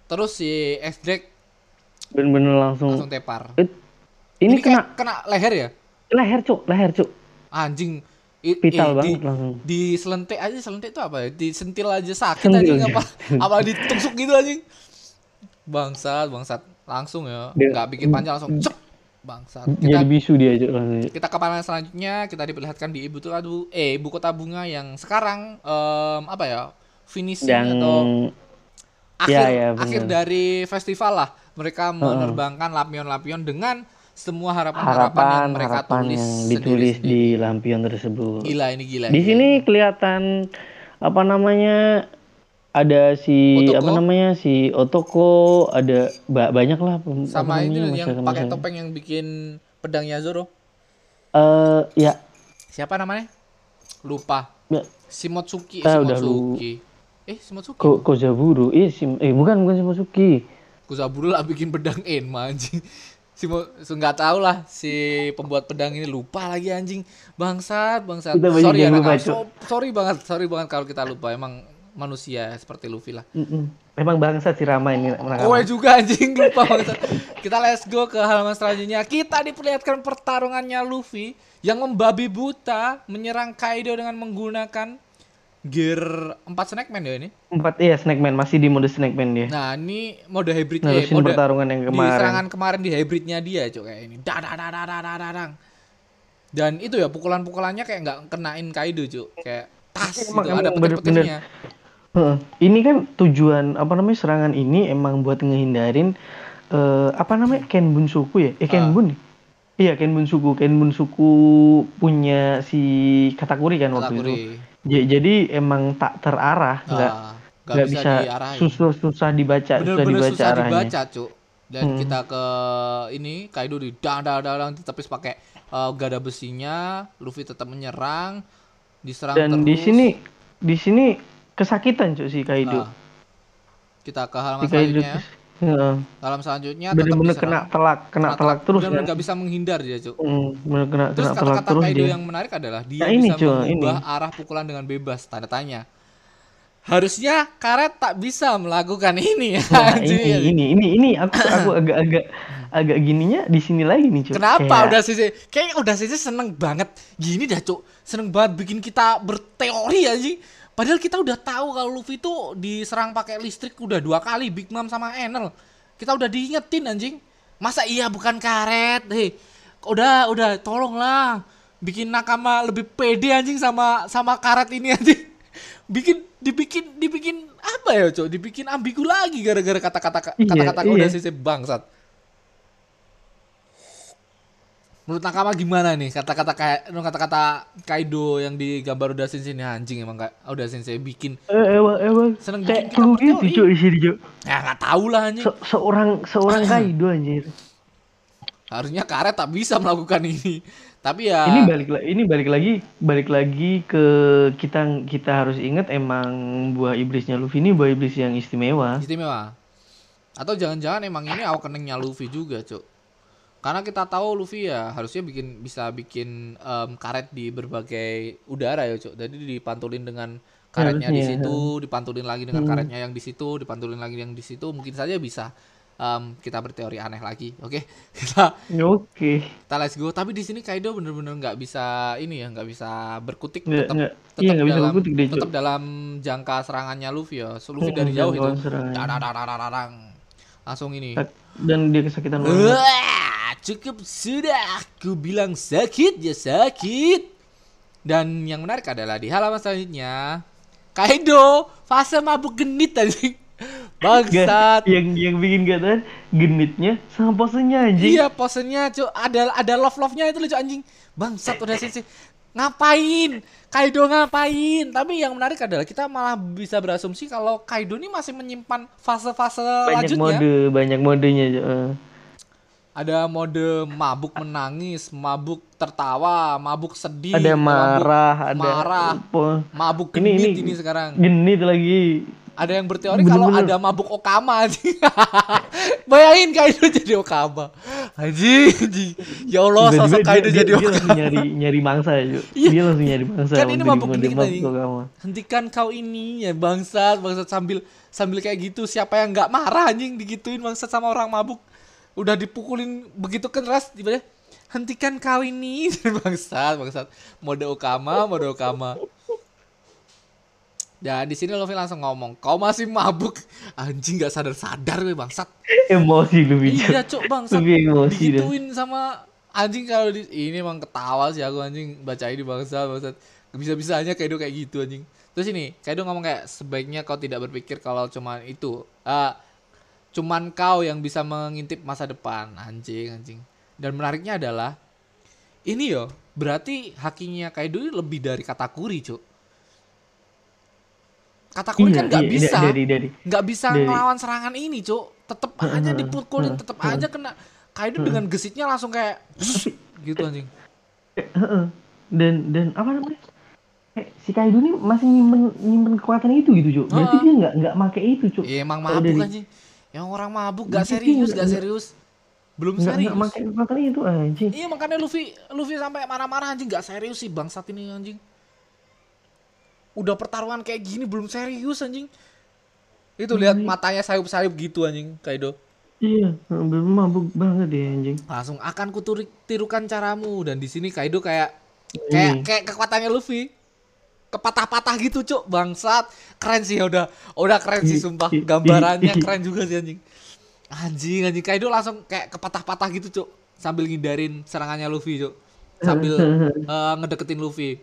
terus si X Drake Bener-bener langsung. langsung tepar Eh, ini, ini, kena kena leher ya leher cuk, leher cuk. anjing I- Vital eh, banget di, langsung. di selentik aja selentik itu apa ya disentil aja sakit Sentil anjing aja. apa apa ditusuk gitu anjing bangsat bangsat langsung ya nggak bikin panjang langsung cek bangsat Jadi kita bisu dia langsung. kita ke panel selanjutnya kita diperlihatkan di ibu kota eh ibu kota bunga yang sekarang em, apa ya finishing Yang atau akhir Ya, ya, bener. akhir dari festival lah mereka menerbangkan lampion-lampion dengan semua harapan-harapan harapan yang mereka harapan tulis yang ditulis sendiri-sendiri. di lampion tersebut. gila ini gila Di gila. sini kelihatan apa namanya ada si Otoko. apa namanya si Otoko ada ba- banyak lah sama namanya, yang pakai masyarakat. topeng yang bikin pedangnya Zoro Eh ya, siapa namanya? Lupa. Ya. Shimotsuki Ah, udah Shimotsuki. eh Shimotsuki? Ko Kozaburu. Eh sim eh bukan bukan si Masuki Kusaburo lah bikin pedang Enma anjing. Si mo so, nggak tahu lah si pembuat pedang ini. Lupa lagi anjing. Bangsat bangsat. Sorry ya lupa. So- sorry banget sorry banget kalau kita lupa. Emang manusia seperti Luffy lah Mm-mm. Emang bangsa si Rama ini menangkap. Kowe juga anjing lupa banget. Kita let's go ke halaman selanjutnya. Kita diperlihatkan pertarungannya Luffy yang membabi buta menyerang Kaido dengan menggunakan gear 4 Snackman ya ini. Empat iya Snackman masih di mode Snackman dia. Nah, ini mode hybridnya Nerusin mode pertarungan yang Di kemarin. serangan kemarin di hybridnya dia, cok kayak ini. Da da da da da da da, dang. Dan itu ya pukulan-pukulannya kayak nggak kenain Kaido, cok. Kayak tas gitu, Emang- ada emang bener-bener. petir-petirnya. Heeh. Ini kan tujuan apa namanya serangan ini emang buat ngehindarin eh, apa namanya Kenbun suku ya? Eh Ah. Kenbun. Iya Kenbun suku. Kenbun suku punya si Katakuri kan waktu itu. Katakuri. Ja- Jadi emang tak terarah, nggak Ah, nggak nggak bisa, bisa, diarahin. susah susah dibaca, susah bener-bener dibaca susah arahnya. dibaca cuk dan Hmm. kita ke ini Kaido di dang dang dang dang ditepis pakai uh, gada besinya Luffy tetap menyerang diserang Dan terus di sini di sini kesakitan cuy si Kaido. Nah, kita ke halaman si Kaido selanjutnya Heeh. halaman selanjutnya diserang. kena telak, kena telak terus bener-bener kan. nggak bisa menghindar dia cuk Hmm, bener kena terus kena telak kata-kata terus Kaido dia. yang menarik adalah dia Nah, ini, bisa Cuk, mengubah ini. arah pukulan dengan bebas tanda tanya harusnya karet tak bisa melakukan ini Nah, anjing. ini ini ini ini aku aku agak-agak agak gininya di sini lagi nih, cuy. Kenapa Kayak- udah sisi kayak udah sisi seneng banget gini dah cuk seneng banget bikin kita berteori aja padahal kita udah tahu kalau Luffy tuh diserang pakai listrik udah dua kali Big Mom sama Enel. Kita udah diingetin anjing. Masa iya bukan karet? Hei udah udah tolonglah. Bikin nakama lebih pede anjing sama sama karet ini anjing. Bikin dibikin dibikin apa ya cuk dibikin ambigu lagi gara-gara kata-kata Iya, kata-kata iya. udah sisi bangsat Menurut Nakama gimana nih? Kata-kata kayak kata-kata Kaido yang di gambar udah sensei ini anjing emang kayak udah sensei bikin. Eh, emang emang Seneng kayak bikin kita gitu, cuy, di sini, cuy. ya nggak tahu lah anjing. Se- seorang seorang Kaido anjir. harusnya karet tak bisa melakukan ini. Tapi ya Ini balik lagi ini balik lagi balik lagi ke kita kita harus ingat emang buah iblisnya Luffy ini buah iblis yang istimewa. istimewa. Atau jangan-jangan emang ini awakeningnya Luffy juga cuk karena kita tahu Luffy ya harusnya bikin bisa bikin em, karet di berbagai udara ya cuk. Jadi dipantulin dengan karetnya di situ dipantulin lagi dengan Hmm. karetnya yang di situ dipantulin lagi yang di situ. Mungkin saja bisa em, kita berteori aneh lagi oke? Kita Oke. kita let's go. Tapi di sini Kaido bener-bener nggak bisa ini ya nggak bisa berkutik Nggak tetap nggak. tetap iya dalam berkutik deh, tetap dalam jangka serangannya Luffy ya. So, Luffy Hmm, dari jauh itu. langsung ini. Dan dia kesakitan banget. Cukup sudah. Aku bilang sakit ya sakit. Dan yang menarik adalah di halaman selanjutnya Kaido fase mabuk genit tadi. Bangsat. Yang yang bikin gak tahan genitnya sama posenya anjing. Iya posenya cu ada ada love love nya itu lucu anjing. Bangsat udah sih ngapain? Kaido ngapain? Tapi yang menarik adalah kita malah bisa berasumsi kalau Kaido ini masih menyimpan fase-fase banyak lanjutnya. mode, banyak modenya. eh. Ada mode mabuk menangis mabuk tertawa mabuk sedih Ada mabuk marah, ada marah mabuk Ini- genit ini- ini, sekarang genit lagi. ada yang berteori kalau ada mabuk Okama. Bayangin Kaido jadi Okama. Anjing, anjing. Ya Allah, sosok Kaido dia, jadi dia Okama. langsung nyari nyari mangsa ya, Cuk. Iya. Dia langsung nyari mangsa. Kan ini mabuk genit mabuk kamu. Hentikan kau ini ya bangsat, bangsat sambil sambil kayak gitu. Siapa yang nggak marah anjing digituin bangsat sama orang mabuk. Udah dipukulin begitu keras tiba hentikan kau ini bangsat, bangsat. Mode Okama, mode Okama. Dan di sini Luffy langsung ngomong, kau masih mabuk, anjing nggak sadar-sadar gue bangsat. Emosi lu bicara. Iya cok bangsat Lebih emosi dah. digituin sama anjing kalau di ini emang ketawa sih aku anjing baca ini bangsa bangsat bisa bisanya Kaido kayak gitu anjing terus ini Kaido ngomong kayak sebaiknya kau tidak berpikir kalau cuman itu Ah, cuman kau yang bisa mengintip masa depan. Anjing anjing. Dan menariknya adalah ini yo berarti hakinya Kaido ini lebih dari Katakuri cok Katakuri Iya, kan nggak iya, bisa. dari nggak bisa Dari- ngelawan serangan ini cuk. Tetep aja Heeh, dipukulin heeh, tetep aja kena. Kaido dengan gesitnya langsung kayak gitu anjing. Dan dan apa namanya? Kayak si Kaido ini masih nyimpen nyimpen kekuatan itu gitu, Cuk. Berarti dia nggak nggak make itu, Cuk. ya emang mabuk dari- anjing yang orang mabuk gak serius gak serius belum Enggak serius. makanya makanya itu anjing. Iya makanya Luffy Luffy sampai marah-marah anjing nggak serius sih bangsat ini anjing. Udah pertarungan kayak gini belum serius anjing. Itu lihat matanya sayup-sayup gitu anjing Kaido. Iya, belum mabuk banget ya anjing. Langsung akan kuturi- tirukan caramu dan di sini Kaido kayak kayak Ini. kayak kekuatannya Luffy. Kepatah-patah gitu, Cuk. Bangsat. Keren sih ya udah. Udah keren sih sumpah. Gambarannya keren juga sih anjing. Anjing, anjing Kaido langsung kayak kepatah-patah gitu, Cuk. Sambil ngindarin serangannya Luffy, Cuk. Sambil eh, ngedeketin Luffy.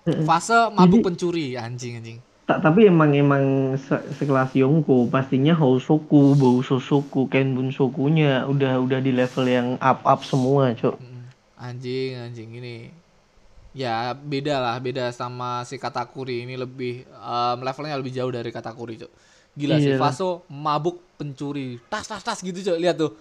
Fase mabuk pencuri, anjing anjing. Tak, tapi emang emang se- sekelas Yonko pastinya Hosoku, Bousosoku, Kenbunsokunya udah udah di level yang up up semua, cok. Mm, Anjing, anjing ini. Ya beda lah, beda sama si Katakuri ini lebih em, levelnya lebih jauh dari Katakuri, Cuk. Gila Iya. Faso mabuk pencuri. Tas tas tas gitu, Cuk. Lihat tuh.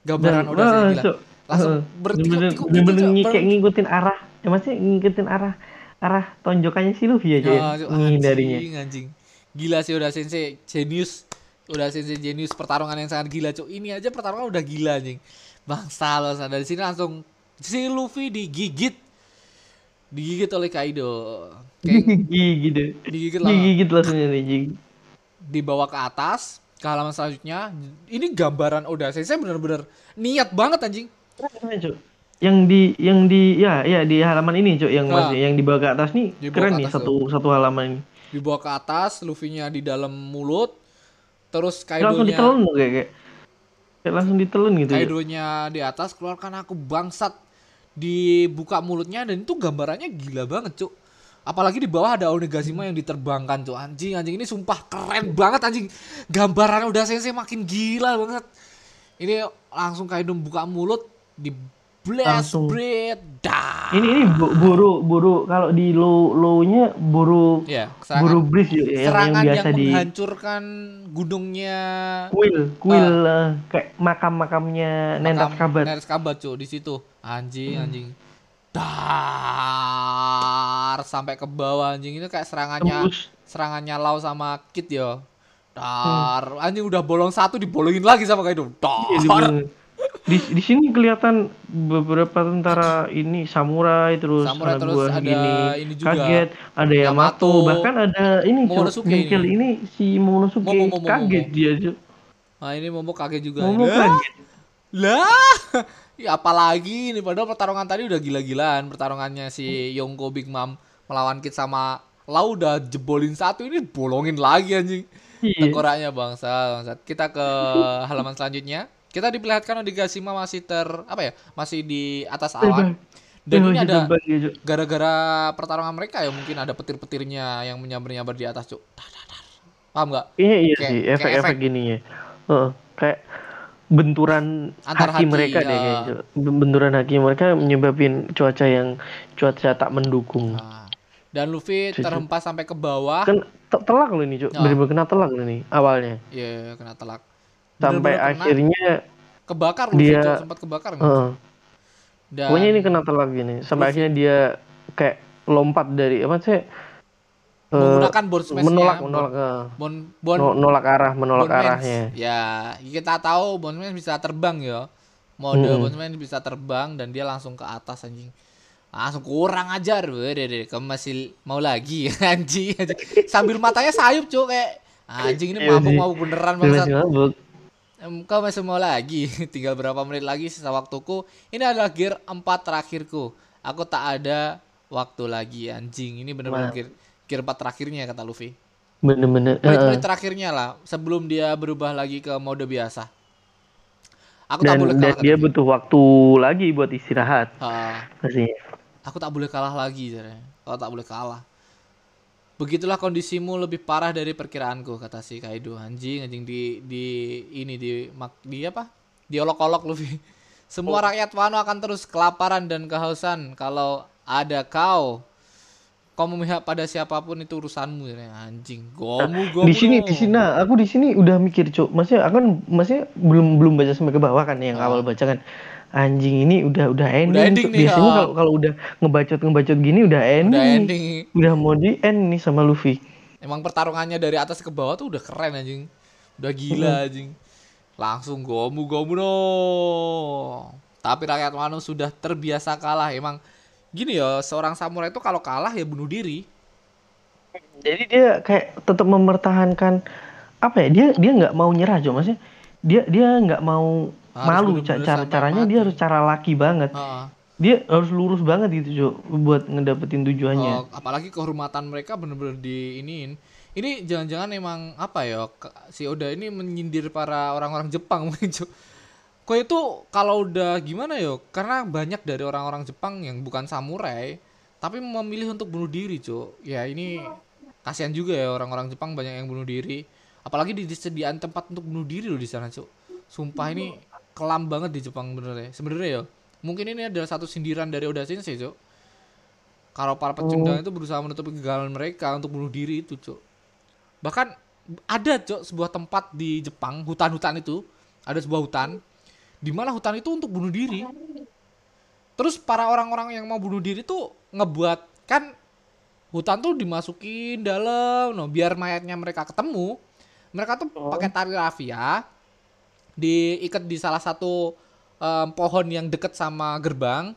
Gambaran Dan- udah sih wah, gila. Cok. Langsung Heeh. bertikuk-tikuk gitu, Bener-bener Cok. ngi- Ber- kayak ngikutin arah, ya maksudnya ngikutin arah arah tonjokannya si Luffy cok. ya? Ya, Cuk, Menghindarinya. anjing, anjing. Gila sih udah sensei genius. Udah sensei genius pertarungan yang sangat gila, Cuk. Ini aja pertarungan udah gila anjing. Bangsa loh, dari sini langsung si Luffy digigit. Digigit oleh Kaido. Kayak Gigi gitu. digigit lah Gigi langsungnya nih, gigi. dibawa ke atas ke halaman selanjutnya ini gambaran Oda Sensei bener-bener niat banget anjing. Yang di yang di ya ya di halaman ini, cok, yang Ah. masih yang dibawa ke atas nih Dibawa keren ke nih atas satu satu halaman ini. dibawa ke atas Luffy-nya di dalam mulut terus langsung Kaido-nya ditelan loh kayak kayak, kayak langsung ditelan gitu ya. Kaido-nya di atas keluarkan aku bangsat dibuka mulutnya dan itu gambarannya gila banget cuk. Apalagi di bawah ada Onigashima yang diterbangkan cuk. Anjing anjing ini sumpah keren banget anjing. Gambaran udah sensei makin gila banget. Ini langsung Kaido buka mulut di blast Langsung. bread dah Ini ini bu- buru buru kalau di low low-nya buru ya buru serangan bridge ya, yang, yang serangan biasa yang di menghancurkan gunungnya kuil kuil eh, kayak makam-makamnya Nendat makam Kabat. Neres Kabat cuy di situ. Anjing Hmm. anjing. Dar sampai ke bawah anjing itu kayak serangannya Tembus. serangannya Lau sama Kit ya. Hmm. Dar anjing udah bolong satu dibolongin lagi sama kayak itu. Iya, di, Dar. Di, di sini kelihatan beberapa tentara ini samurai terus Samurai terus buah ada gini ini juga. kaget ada Yamato, Yamato. bahkan ada ini Momonosuke ini. ini. si Momonosuke Momo, Momo, kaget Momo. dia Cok. Nah, ini Momo kaget juga. Momo Lah, kaget Lah. Ya apalagi ini padahal pertarungan tadi udah gila-gilaan pertarungannya si Yongko Big Mom melawan Kit sama Lau udah jebolin satu ini bolongin lagi anjing. Iya. Tengkoraknya bangsa, bangsa. Kita ke halaman selanjutnya. Kita diperlihatkan Onigashima masih ter apa ya? Masih di atas awan. Dan ini ada ya, Cok. gara-gara pertarungan mereka ya mungkin ada petir-petirnya yang menyambar-nyambar di atas, Cuk. Paham nggak? Iya iya Kayak- sih kayak efek-efek efek. gini ya. Heeh, kayak benturan Antar haki, haki, mereka deh ya. kayaknya. Cok. Benturan haki mereka menyebabkan cuaca yang cuaca tak mendukung. Nah, dan Luffy Cucu. terhempas sampai ke bawah. Kan te- telak loh ini, Cok. Ah. Bener-bener kena telak loh nih awalnya. Iya, kena telak. Sampai Bener-bener kena. akhirnya kebakar dia- Cuk. sempat kebakar nggak? heeh. Dan Pokoknya ini kena telak gini. Sampai akhirnya dia kayak lompat dari apa sih? eh, menggunakan board smash menolak menolak Bon bon no- nolak arah menolak Bondmans. arahnya. Ya, kita tahu Bondman bisa terbang ya. Mode. Bondman bisa terbang dan dia langsung ke atas anjing. Langsung kurang ajar, deh. Kamu masih mau lagi anjing, anjing. Sambil matanya sayup cuy kayak anjing ini Iya mabuk sih. mabuk beneran Dia Kau masih mau lagi? Tinggal berapa menit lagi sisa waktuku. Ini adalah gear 4 terakhirku. Aku tak ada waktu lagi anjing. Ini bener-bener Wah. gear, gear 4 terakhirnya kata Luffy. Bener-bener. eh, Menit-menit terakhirnya lah sebelum dia berubah lagi ke mode biasa. Aku tak dan boleh dan kalah. dia katanya. butuh waktu lagi buat istirahat Ah, pastinya. aku tak boleh kalah lagi. Kau tak boleh kalah. Begitulah kondisimu lebih parah dari perkiraanku, kata si Kaido. Anjing, anjing di di ini di mak di apa? Di olok-olok Luffy. Semua Oh. rakyat Wano akan terus kelaparan dan kehausan kalau ada kau. Kau memihak pada siapa pun itu urusanmu, katanya. anjing. Gomu, gomu. di sini di sini nah, aku di sini udah mikir cuk maksudnya aku kan maksudnya belum belum baca sampai ke bawah kan yang Ah. awal baca kan anjing ini udah udah ending, ending Cuk. nih, biasanya ah. kalau kalau udah ngebacot ngebacot gini udah ending, Udah ending. udah mau di end nih sama Luffy Emang pertarungannya dari atas ke bawah tuh udah keren anjing. Udah gila anjing. langsung gomu gomu no. Tapi rakyat Wano sudah terbiasa kalah. Emang gini ya, seorang samurai itu kalau kalah ya bunuh diri. Jadi dia kayak tetap mempertahankan apa ya? Dia dia nggak mau nyerah, Cok. Maksudnya dia dia nggak mau Harus malu cara caranya dia harus cara laki banget. Heeh. Dia harus lurus banget gitu, Cok, buat ngedapetin tujuannya. Oh, apalagi kehormatan mereka bener-bener di iniin. Ini jangan-jangan emang apa ya? Si Oda ini menyindir para orang-orang Jepang mungkin. Kok itu kalau udah gimana yo? Karena banyak dari orang-orang Jepang yang bukan samurai, tapi memilih untuk bunuh diri, Cuk. Ya ini kasihan juga ya orang-orang Jepang banyak yang bunuh diri. Apalagi di disediaan tempat untuk bunuh diri loh di sana, Cuk. Sumpah ini kelam banget di Jepang bener ya. Sebenarnya ya, mungkin ini adalah satu sindiran dari Oda Sensei, Cuk. Kalau para pecundang itu berusaha menutupi kegagalan mereka untuk bunuh diri itu, Cuk. Bahkan ada, Cuk, sebuah tempat di Jepang, hutan-hutan itu, ada sebuah hutan di mana hutan itu untuk bunuh diri. Terus para orang-orang yang mau bunuh diri tuh ngebuat kan hutan tuh dimasukin dalam, no, biar mayatnya mereka ketemu. Mereka tuh pakai tali rafia, diikat di salah satu em, pohon yang deket sama gerbang.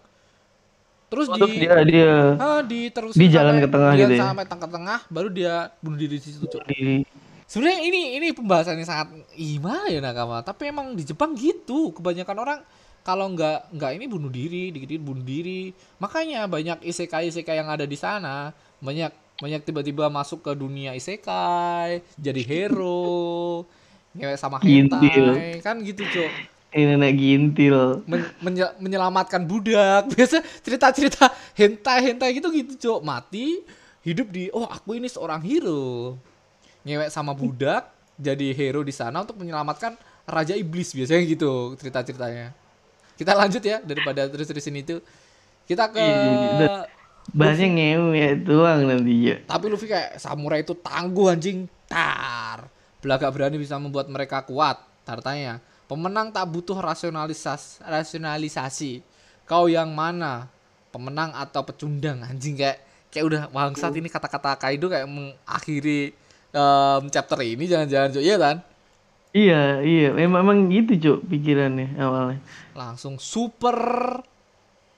Terus Terus di dia dia Ah, di terus Di jalan ke tengah gitu ya? sampai tengah tengah baru dia bunuh diri di situ diri sebenarnya ini ini pembahasannya sangat gimana ya nakama? Tapi emang di Jepang gitu. Kebanyakan orang kalau nggak nggak ini bunuh diri dikit bunuh diri. Makanya banyak isekai isekai yang ada di sana. Banyak banyak tiba-tiba masuk ke dunia isekai jadi hero ngewek sama hentai. Kan gitu cok ini nenek gintil. Men- menye- menyelamatkan budak. Biasa cerita-cerita hentai hentai gitu gitu cok mati hidup di oh aku ini seorang hero. Ngewek sama budak jadi hero di sana untuk menyelamatkan raja iblis biasanya gitu cerita-ceritanya. Kita lanjut ya daripada terus-terusin itu kita ke Iya, udah. Bahasnya ngewe doang nanti ya. tapi Luffy kayak samurai itu tangguh anjing. Tar belagak berani bisa membuat mereka kuat tartanya pemenang tak butuh rasionalisasi rasionalisasi kau yang mana pemenang atau pecundang anjing kayak kayak udah bangsat ini kata-kata Kaido kayak mengakhiri em, chapter ini jangan-jangan Cuk. iya kan Iya, iya. Memang, memang gitu, Cuk, pikirannya awalnya. langsung super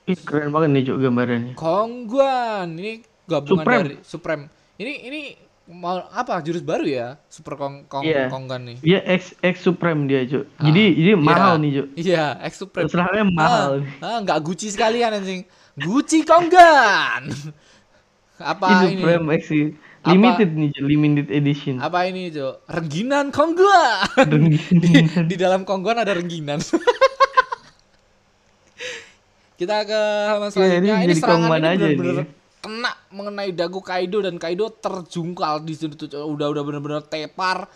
Ih, keren banget nih, Cuk, gambarannya. Kongguan ini gabungan Supreme. dari Supreme ini ini mau apa jurus baru ya super kong kong Iya. konggan nih Dia X X Supreme dia, Cuk. Ah, Jadi jadi iya. mahal nih, Cuk. Iya, X Supreme. Terserahnya mahal. Ah, ah, nggak Gucci sekalian anjing. Gucci Konggan. Apa Ini ini? Supreme X. Limited nih, Cuk, limited edition. Apa ini, Jo? Rengginan Kongguan. di, di dalam Kongguan ada rengginan. Kita ke halaman selanjutnya. ini ini jadi serangan ini aja bener-bener nih. Kena mengenai dagu Kaido dan Kaido terjungkal di situ tuh. Udah udah bener-bener tepar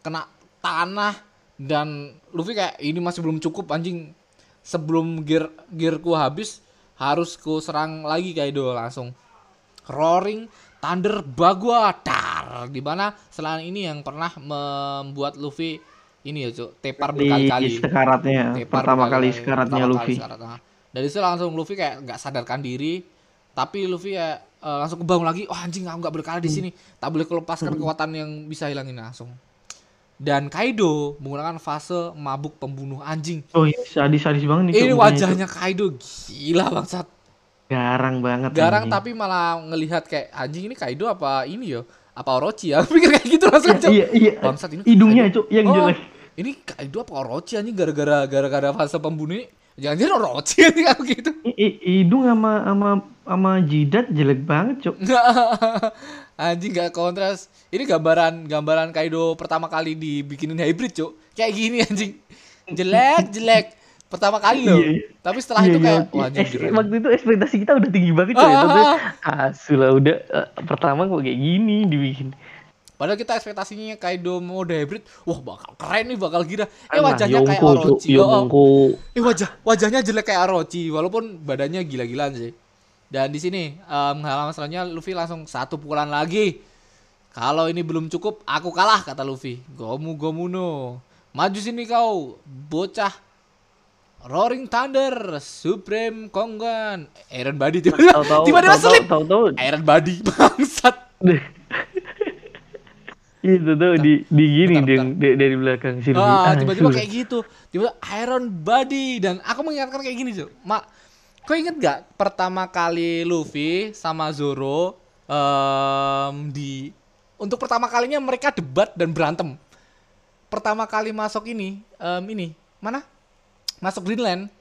kena tanah dan Luffy kayak ini masih belum cukup anjing. Sebelum gear gearku habis harus ku serang lagi Kaido langsung. Roaring Thunder Bagua Dar di mana selain ini yang pernah membuat Luffy ini ya cuk tepar berkali-kali sekaratnya. Tepar Pertama kali sekaratnya Pertama kali Luffy. sekaratnya. dari situ langsung Luffy kayak nggak sadarkan diri tapi Luffy ya eh, langsung kebangun lagi oh anjing aku nggak boleh kalah Hmm. di sini tak boleh kelepaskan kekuatan yang bisa hilangin langsung dan Kaido menggunakan fase mabuk pembunuh anjing Oh iya, sadis-sadis banget nih. ini wajahnya Kaido gila bangsat garang banget. garang anjing. tapi malah ngelihat kayak anjing ini Kaido apa ini yo apa Orochi ya pikir kayak gitu langsung Cuk. Iya, iya. bangsat ini Hidungnya, Cuk, yang Oh, jelek. ini Kaido apa Orochi anjing gara-gara gara-gara fase pembunuh ini jangan-jangan Orochi aku gitu I- i- hidung sama sama sama jidat jelek banget, Cuk. anjing gak kontras ini gambaran gambaran Kaido pertama kali dibikinin hybrid cuk kayak gini anjing jelek jelek pertama kali loh Iya, iya. tapi setelah Iya, itu kayak wah anjing Eh, waktu itu ekspektasi kita udah tinggi banget Ah, coy. Tapi ah, asu lah udah eh, pertama kok kayak gini dibikin. Padahal kita ekspektasinya Kaido mode hybrid wah bakal keren nih bakal gila eh wajahnya kayak Yonko, Cuk, Orochi oh, oh. Yonko. Eh wajah wajahnya jelek kayak Orochi walaupun badannya gila-gilaan sih. Dan di sini em, halaman selanjutnya Luffy langsung satu pukulan lagi. Kalau ini belum cukup, aku kalah kata Luffy. Gomu gomu no. Maju sini kau, bocah. Roaring Thunder, Supreme Konggan, Iron Body tiba-tiba tiba-tiba selip. Iron Body bangsat. Itu tuh di di gini Bentar, deng dari, dari belakang si Luffy. Ah, Ah, tiba-tiba kayak gitu. Tiba Iron Body dan aku mengingatkan kayak gini, Cuk. Mak, kau inget gak pertama kali Luffy sama Zoro em, di untuk pertama kalinya mereka debat dan berantem. Pertama kali masuk ini, em, ini mana? Masuk Greenland.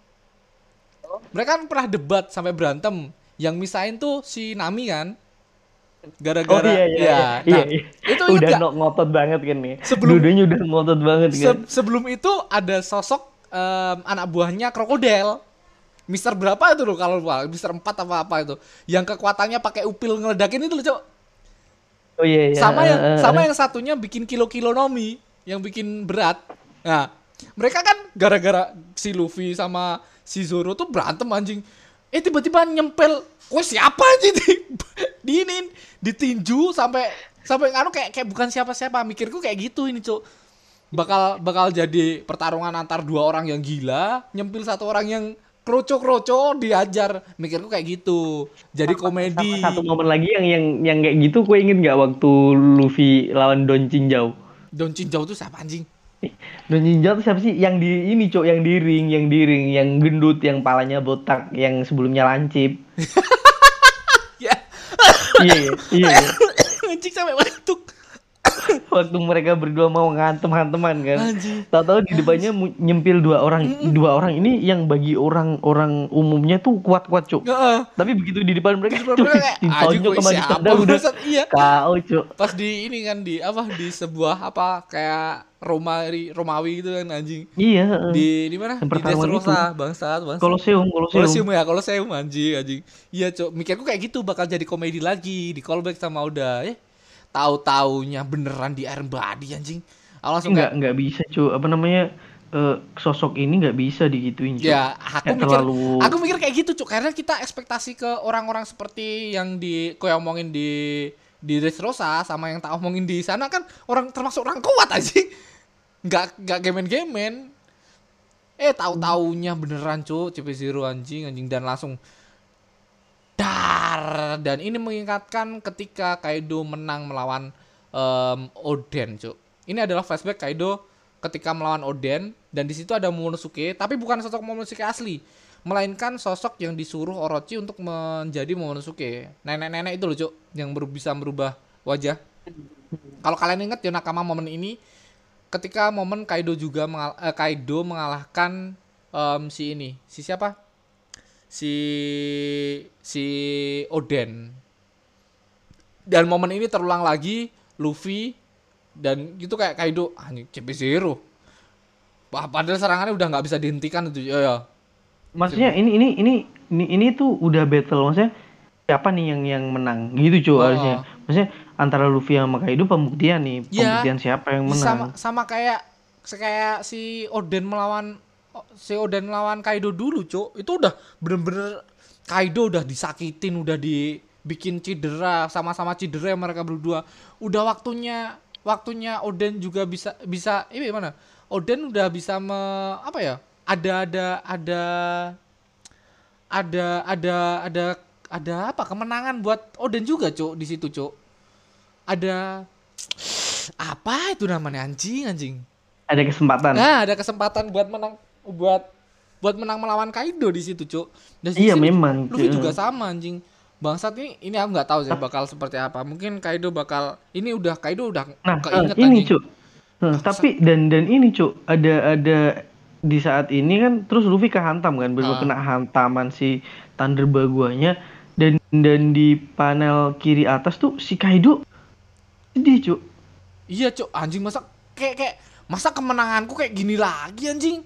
Mereka kan pernah debat sampai berantem. Yang misahin tuh si Nami kan. Oh Gara-gara iya iya ya, iya, nah, iya. itu inget udah gak? ngotot banget kan nih. Sebelum- Dudanya udah ngotot banget kan. Se- sebelum itu ada sosok em, anak buahnya krokodil. Mister berapa itu loh kalau lupa? Mister 4 apa apa itu. Yang kekuatannya pakai upil ngeledakin itu loh, Cok. oh iya iya. Sama yang sama yang satunya bikin kilo-kilo nomi, yang bikin berat. Nah, mereka kan gara-gara si Luffy sama si Zoro tuh berantem anjing. Eh tiba-tiba nyempel, "Kue siapa anjing?" di diinin, ditinju sampai sampai anu kayak kayak bukan siapa-siapa. Mikirku kayak gitu ini, Cok. Bakal bakal jadi pertarungan antar dua orang yang gila, nyempil satu orang yang kroco-kroco diajar. Mikirku kayak gitu. Jadi komedi. Sama satu momen lagi yang yang yang kayak gitu gue inget nggak waktu Luffy lawan Don Chinjau. Don Chinjau tuh siapa anjing? Don Chinjau tuh siapa sih? Yang di ini cok, yang di ring, yang di ring, yang gendut, yang palanya botak, yang sebelumnya lancip. Ya. iya iya iya. anjing sampai batuk. Waktu mereka berdua mau ngantem-hanteman kan. Tahu-tahu di depannya nyempil dua orang, dua orang ini yang bagi orang-orang umumnya tuh kuat-kuat cok. Heeh. Tapi begitu di depan mereka, anjing ditonjok sama ditendang udah iya. KO cok. Pas di ini kan di apa di sebuah apa kayak Romawi Romawi gitu kan anjing. Iya. Di di mana? Di Dressrosa, bangsat, bangsat. Koloseum, Koloseum. Koloseum ya, Koloseum anjing, anjing. Iya, Cok. Mikirku kayak gitu bakal jadi komedi lagi, di callback sama udah eh tahu-taunya beneran di Iron Body anjing. Aku langsung nggak kayak nggak bisa cuy apa namanya eh, sosok ini nggak bisa digituin cuy Ya, aku mikir, terlalu aku mikir kayak gitu, Cuk. Karena kita ekspektasi ke orang-orang seperti yang di, kau yang omongin di di Dressrosa sama yang tak omongin di sana kan orang termasuk orang kuat aja. Nggak nggak gemen-gemen. Eh, tahu-taunya beneran, Cuk. CP0 anjing, anjing dan langsung dar dan ini mengingatkan ketika Kaido menang melawan em, Oden, Cuk. Ini adalah flashback Kaido ketika melawan Oden dan di situ ada Momonosuke, tapi bukan sosok Momonosuke asli, melainkan sosok yang disuruh Orochi untuk menjadi Momonosuke. Nenek-nenek itu loh, Cuk, yang ber- bisa merubah wajah. Kalau kalian ingat ya nakama momen ini ketika momen Kaido juga mengal- eh, Kaido mengalahkan em, si ini, si siapa? Si si Oden. Dan momen ini terulang lagi Luffy dan gitu kayak Kaido anjing CP0. Wah, padahal serangannya udah nggak bisa dihentikan itu. Ya, ya. maksudnya ini ini ini ini ini tuh udah battle maksudnya siapa nih yang yang menang gitu cuy Oh. harusnya maksudnya antara Luffy sama Kaido pembuktian nih Ya, pembuktian siapa yang sama menang sama kayak kayak si Oden melawan si Oden melawan Kaido dulu, Cuk. Itu udah bener-bener Kaido udah disakitin, udah dibikin cedera, sama-sama cedera mereka berdua. Udah waktunya waktunya Oden juga bisa bisa ini mana? Oden udah bisa me, apa ya? Ada ada ada ada ada ada ada apa kemenangan buat Oden juga, Cuk, di situ, Cuk. Ada apa itu namanya? Anjing anjing. Ada kesempatan. Nah ada kesempatan buat menang buat buat menang melawan Kaido di situ cuk. Dan iya sini memang Luffy juga sama anjing. Bangsat ini ini aku nggak tahu sih bakal seperti apa. Mungkin Kaido bakal ini udah Kaido udah Nah, keinget eh, ini cuk. Nah, tapi dan dan ini cuk, ada ada di saat ini kan terus Luffy kehantam kan, bener Ah. kena hantaman si Thunder Baguanya. Dan dan di panel kiri atas tuh si Kaido sedih cuk. iya cuk anjing masa kayak kayak masa kemenanganku kayak gini lagi anjing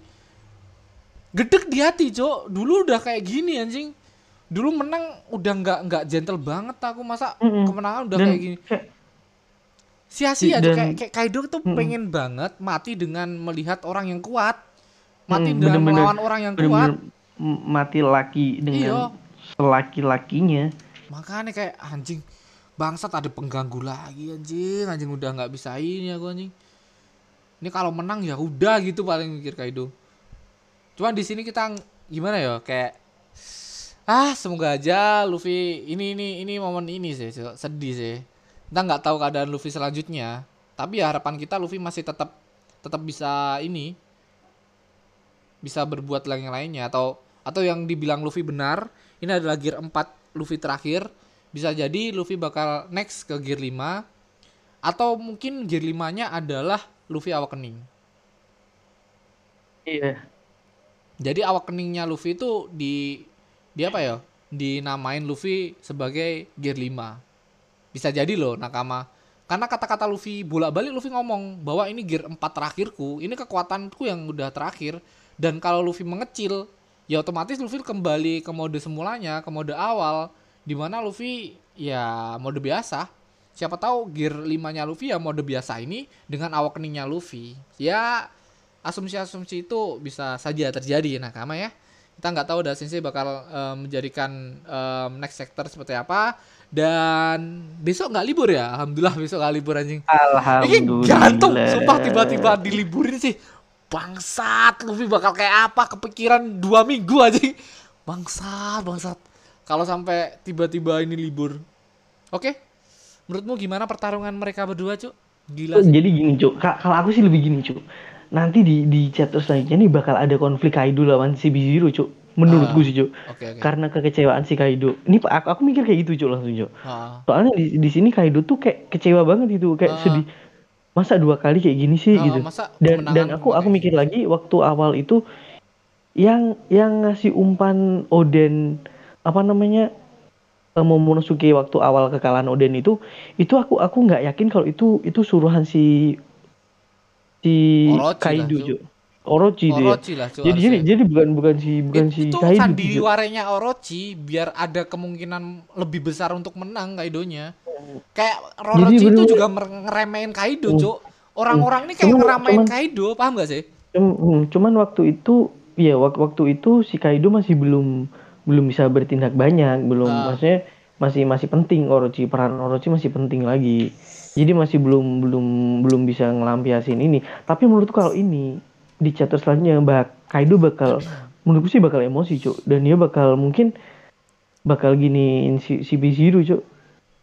gedek di hati cuk dulu udah kayak gini anjing dulu menang udah nggak nggak gentle banget aku masa Mm-mm. kemenangan udah Dan kayak gini kayak- sia-sia tuh Dan- kayak, kayak Kaido tuh Mm-mm. pengen banget mati dengan melihat orang yang kuat mati Mm, dengan melawan orang yang kuat bener-bener m- mati laki Iya. dengan selaki-lakinya. makanya kayak anjing bangsat ada pengganggu lagi anjing. Anjing udah nggak bisa ini aku anjing. Ini kalau menang ya udah gitu paling mikir Kaido cuman di sini kita gimana ya kayak ah semoga aja Luffy ini ini ini momen ini sih sedih sih. Kita nggak tahu keadaan Luffy selanjutnya tapi ya harapan kita Luffy masih tetap tetap bisa ini bisa berbuat yang lainnya. Atau atau yang dibilang Luffy benar ini adalah gear 4 Luffy terakhir bisa jadi Luffy bakal next ke gear 5 atau mungkin gear 5 nya adalah Luffy Awakening. Iya. jadi Awakeningnya Luffy itu di di apa ya? Dinamain Luffy sebagai gear 5 bisa jadi loh nakama. Karena kata-kata Luffy bolak-balik Luffy ngomong bahwa ini gear 4 terakhirku ini kekuatanku yang udah terakhir. Dan kalau Luffy mengecil ya otomatis Luffy kembali ke mode semulanya ke mode awal di mana Luffy ya mode biasa. Siapa tahu gear 5 nya Luffy ya mode biasa ini dengan awakeningnya Luffy. Ya asumsi-asumsi itu bisa saja terjadi nakama ya. Kita nggak tahu dah Sensei bakal em, menjadikan em, next sector seperti apa. Dan besok nggak libur ya? Alhamdulillah besok nggak libur anjing. Ini Alhamdulillah. gantung sumpah tiba-tiba diliburin sih. Bangsat Luffy bakal kayak apa? Kepikiran dua minggu aja bangsat bangsat kalau sampai tiba-tiba ini libur oke menurutmu gimana pertarungan mereka berdua cuk gila sih Jadi gini cuk, Ka- kalau aku sih lebih gini cuk. Nanti di di chapter selanjutnya nih bakal ada konflik Kaido lawan si Zero cuk. Menurutku Ah. sih cuk. oke oke Karena kekecewaan si Kaido. Ini aku, aku mikir kayak gitu cuk langsung cuk. Ah, Soalnya di, di sini Kaido tuh kayak kecewa banget gitu, kayak Ah. sedih. Masa dua kali kayak gini sih ah, gitu. masa Dan dan aku aku mikir lagi waktu awal itu yang yang ngasih umpan Oden apa namanya eh, Momonosuke waktu awal kekalahan Oden itu itu aku aku nggak yakin kalau itu itu suruhan si si Orochi lah, Kaido Cuk. Cuk. Orochi dia. Orochi lah Jadi jadi jadi bukan bukan si bukan si itu Kaido. Cuk. sandiwaranya Orochi biar ada kemungkinan lebih besar untuk menang Kaidonya. Kayak Orochi itu bener-bener- juga ngeremehin Kaido, Hmm. Cuk. Orang-orang ini kayak Cuman- cuman- Kaido, paham gak sih? Cum- hmm, cuman waktu itu ya wak- waktu itu si Kaido masih belum belum bisa bertindak banyak, belum Ah. maksudnya masih masih penting Orochi peran Orochi masih penting lagi. Jadi masih belum belum belum bisa ngelampiasin ini. Tapi menurutku kalau ini di chapter selanjutnya bak Kaido bakal menurutku sih bakal emosi, Cuk. Dan dia bakal mungkin bakal giniin si si Bizuru, Cuk.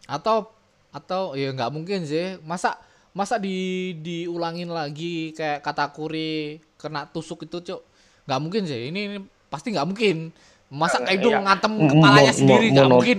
Atau atau ya nggak mungkin sih. Masa masa di diulangin lagi kayak Katakuri kena tusuk itu, Cuk. Nggak mungkin sih. Ini, ini pasti nggak mungkin. Masa Kaido ya. ngantem kepalanya mo- sendiri nggak mungkin.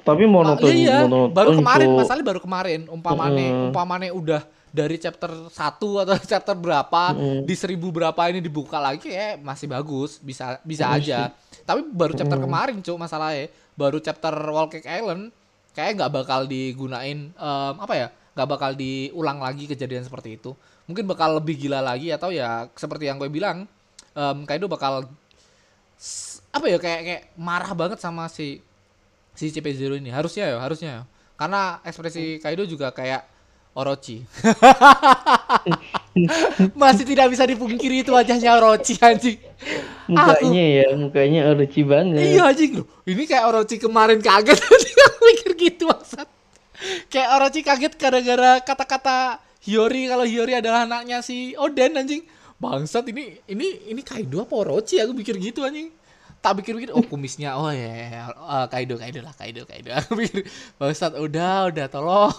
Tapi Ah, monoton iya, monoton, baru kemarin masalahnya baru kemarin. Umpamane umpamane udah dari chapter 1 atau chapter berapa di seribu berapa ini dibuka lagi ya masih bagus. Bisa bisa aja. Tapi baru chapter kemarin cuk masalahnya. Baru chapter Wall Cake Island kayak nggak bakal digunain em, apa ya nggak bakal diulang lagi kejadian seperti itu. Mungkin bakal lebih gila lagi atau ya seperti yang gue bilang em, Kaido bakal apa ya kayak kayak marah banget sama si si CP0 ini. Harusnya ya harusnya ya. Karena ekspresi Kaido juga kayak Orochi. Masih tidak bisa dipungkiri itu wajahnya Orochi anjing. Mukanya ya, mukanya Orochi banget. iya anjing. Loh ini kayak Orochi kemarin kaget. Aku mikir gitu maksud. Kayak Orochi kaget gara-gara kata-kata Hiyori kalau Hiyori adalah anaknya si Oden anjing. Bangsat ini ini ini Kaido apa Orochi? Aku pikir gitu anjing tak pikir-pikir oh kumisnya oh ya. Eh, Kaido Kaido lah Kaido Kaido. Aku pikir bangsat udah udah tolong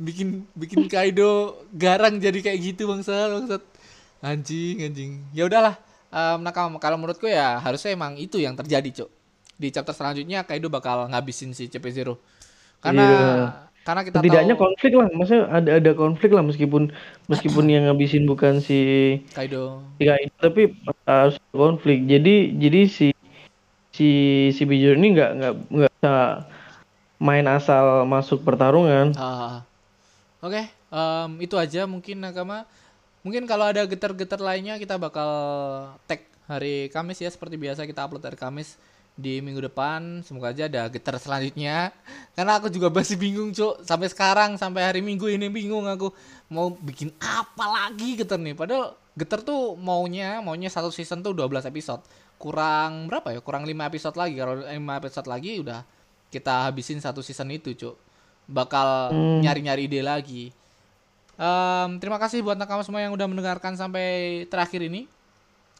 bikin bikin Kaido garang jadi kayak gitu bangsat bangsat. Anjing anjing. Ya udahlah Em, nah kalau kalau menurutku ya harusnya emang itu yang terjadi cuk. Di chapter selanjutnya Kaido bakal ngabisin si CP0 karena Iya. karena kita Setidaknya tahu konflik lah, maksudnya ada ada konflik lah meskipun meskipun yang ngabisin bukan si Kaido. si Kaido, tapi harus konflik. Jadi jadi si si si Bijou ini nggak nggak nggak bisa main asal masuk pertarungan. Ah, Oke, em, itu aja mungkin Nakama. Mungkin kalau ada getar-getar lainnya kita bakal tag hari Kamis ya seperti biasa kita upload hari Kamis di minggu depan. Semoga aja ada getar selanjutnya. Karena aku juga masih bingung, Cuk. Sampai sekarang sampai hari Minggu ini bingung aku mau bikin apa lagi getar nih. Padahal getar tuh maunya maunya satu season tuh 12 episode. Kurang berapa ya? Kurang 5 episode lagi. Kalau 5 episode lagi udah kita habisin satu season itu, Cuk bakal Hmm. nyari-nyari ide lagi. Em, terima kasih buat nakama semua yang udah mendengarkan sampai terakhir ini.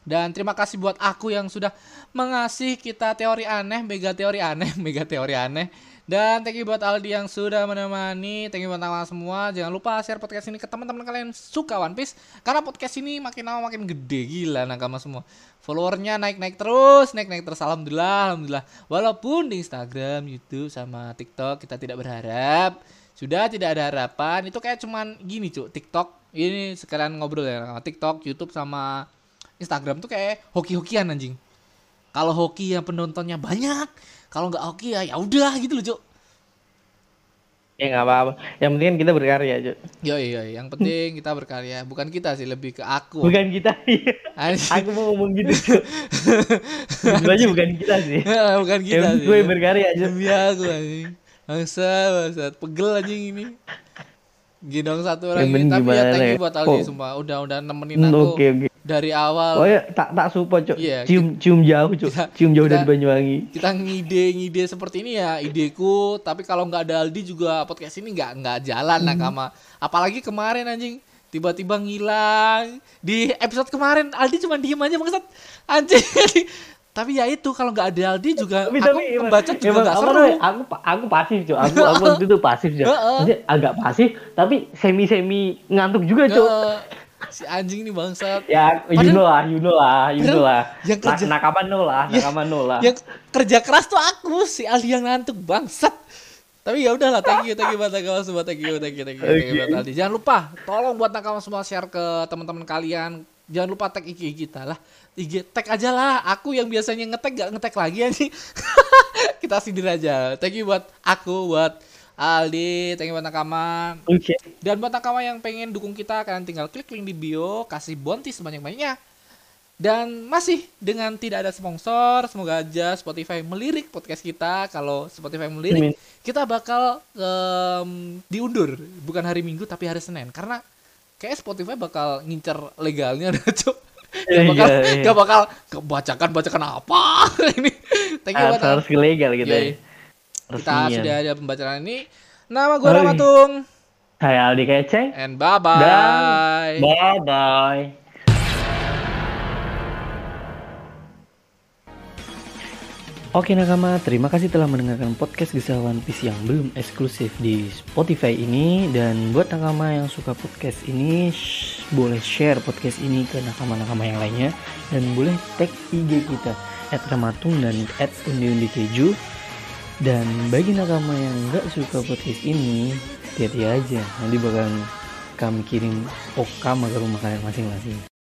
Dan terima kasih buat aku yang sudah mengasih kita teori aneh, mega teori aneh, mega teori aneh Dan thank you buat Aldi yang sudah menemani. Thank you buat teman semua. Jangan lupa share podcast ini ke teman-teman kalian suka One Piece. Karena podcast ini makin lama makin gede gila nakama semua. Followernya naik-naik terus, naik-naik terus. Alhamdulillah, alhamdulillah. Walaupun di Instagram, YouTube, sama TikTok kita tidak berharap. Sudah tidak ada harapan. Itu kayak cuman gini cuk. TikTok ini sekalian ngobrol ya. TikTok, YouTube sama Instagram tuh kayak hoki-hokian anjing. Kalau hoki yang penontonnya banyak, kalau nggak hoki ya ya udah gitu loh, Cuk. Ya nggak apa-apa. Yang penting kan kita berkarya, Cuk. Yo yo, yang penting kita berkarya. Bukan kita sih, lebih ke aku. Bukan kita. Anjing. aku mau ngomong gitu. Sebenarnya bukan kita sih. bukan kita Yang sih. gue berkarya, Cuk. Demi aku anjing. Bangsa, bangsa. Pegel anjing ini. Gendong satu penting Tapi ya thank ya? you buat Aldi Oh. sumpah. Udah udah nemenin aku Oke, oke. Dari awal. Oh ya, tak tak support, Cuk. Iya, cium cium jauh, Cuk. kita- cium jauh kita- dari Banyuwangi. kita ngide-ngide seperti ini ya ideku tapi kalau nggak ada Aldi juga podcast ini nggak nggak jalan Hmm. nakama apalagi kemarin anjing tiba-tiba ngilang di episode kemarin Aldi cuma diem aja bangsat anjing tapi ya itu kalau nggak ada Aldi juga Tapi aku tapi membaca juga nggak seru namanya, Aku aku pasif, Cuk. Aku aku itu pasif. Maksudnya agak pasif tapi semi-semi ngantuk juga, Cuk. Si anjing ini bangsat. Ya, you know lah, you know lah, you know lah. yang Nak- kerja- Nakaman no lah, Ya, nakaman no lah. yang kerja keras tuh aku si Aldi yang ngantuk bangsat. Tapi ya udahlah thank you thank you buat nakama semua thank you thank you thank you, thank you buat Aldi jangan lupa tolong buat nakama semua share ke teman-teman kalian. Jangan lupa tag IG kita lah. IG tag aja lah. Aku yang biasanya ngetek gak ngetek lagi anjing kita sindir aja. Thank you buat aku buat Aldi thank you buat nakama Oke. dan buat nakama yang pengen dukung kita, kalian tinggal klik link di bio, kasih bounty sebanyak-banyaknya. Dan masih dengan tidak ada sponsor, semoga aja Spotify melirik podcast kita. Kalau Spotify melirik, Amin. kita bakal em, diundur, bukan hari Minggu tapi hari Senin. Karena kayak Spotify bakal ngincer legalnya, Cuk. Iya, Gak bakal, iya, iya. gak bakal kebacakan bacakan apa ini. Thank you Harus, harus ilegal gitu Yoi. ya. Kita Resmian. sudah ada pembacaan ini. Nama gue. Ramatung Saya Aldi Keceng. and bye bye. Dan bye bye. Oke nakama, terima kasih telah mendengarkan podcast Gesah One Piece yang belum eksklusif di Spotify ini Dan buat nakama yang suka podcast ini, shh, boleh share podcast ini ke nakama-nakama yang lainnya Dan boleh tag IG kita, at Ramatung dan at Undi Undi Keju Dan bagi nakama yang nggak suka podcast ini, hati-hati aja. Nanti bakal kami kirim okama ke rumah kalian masing-masing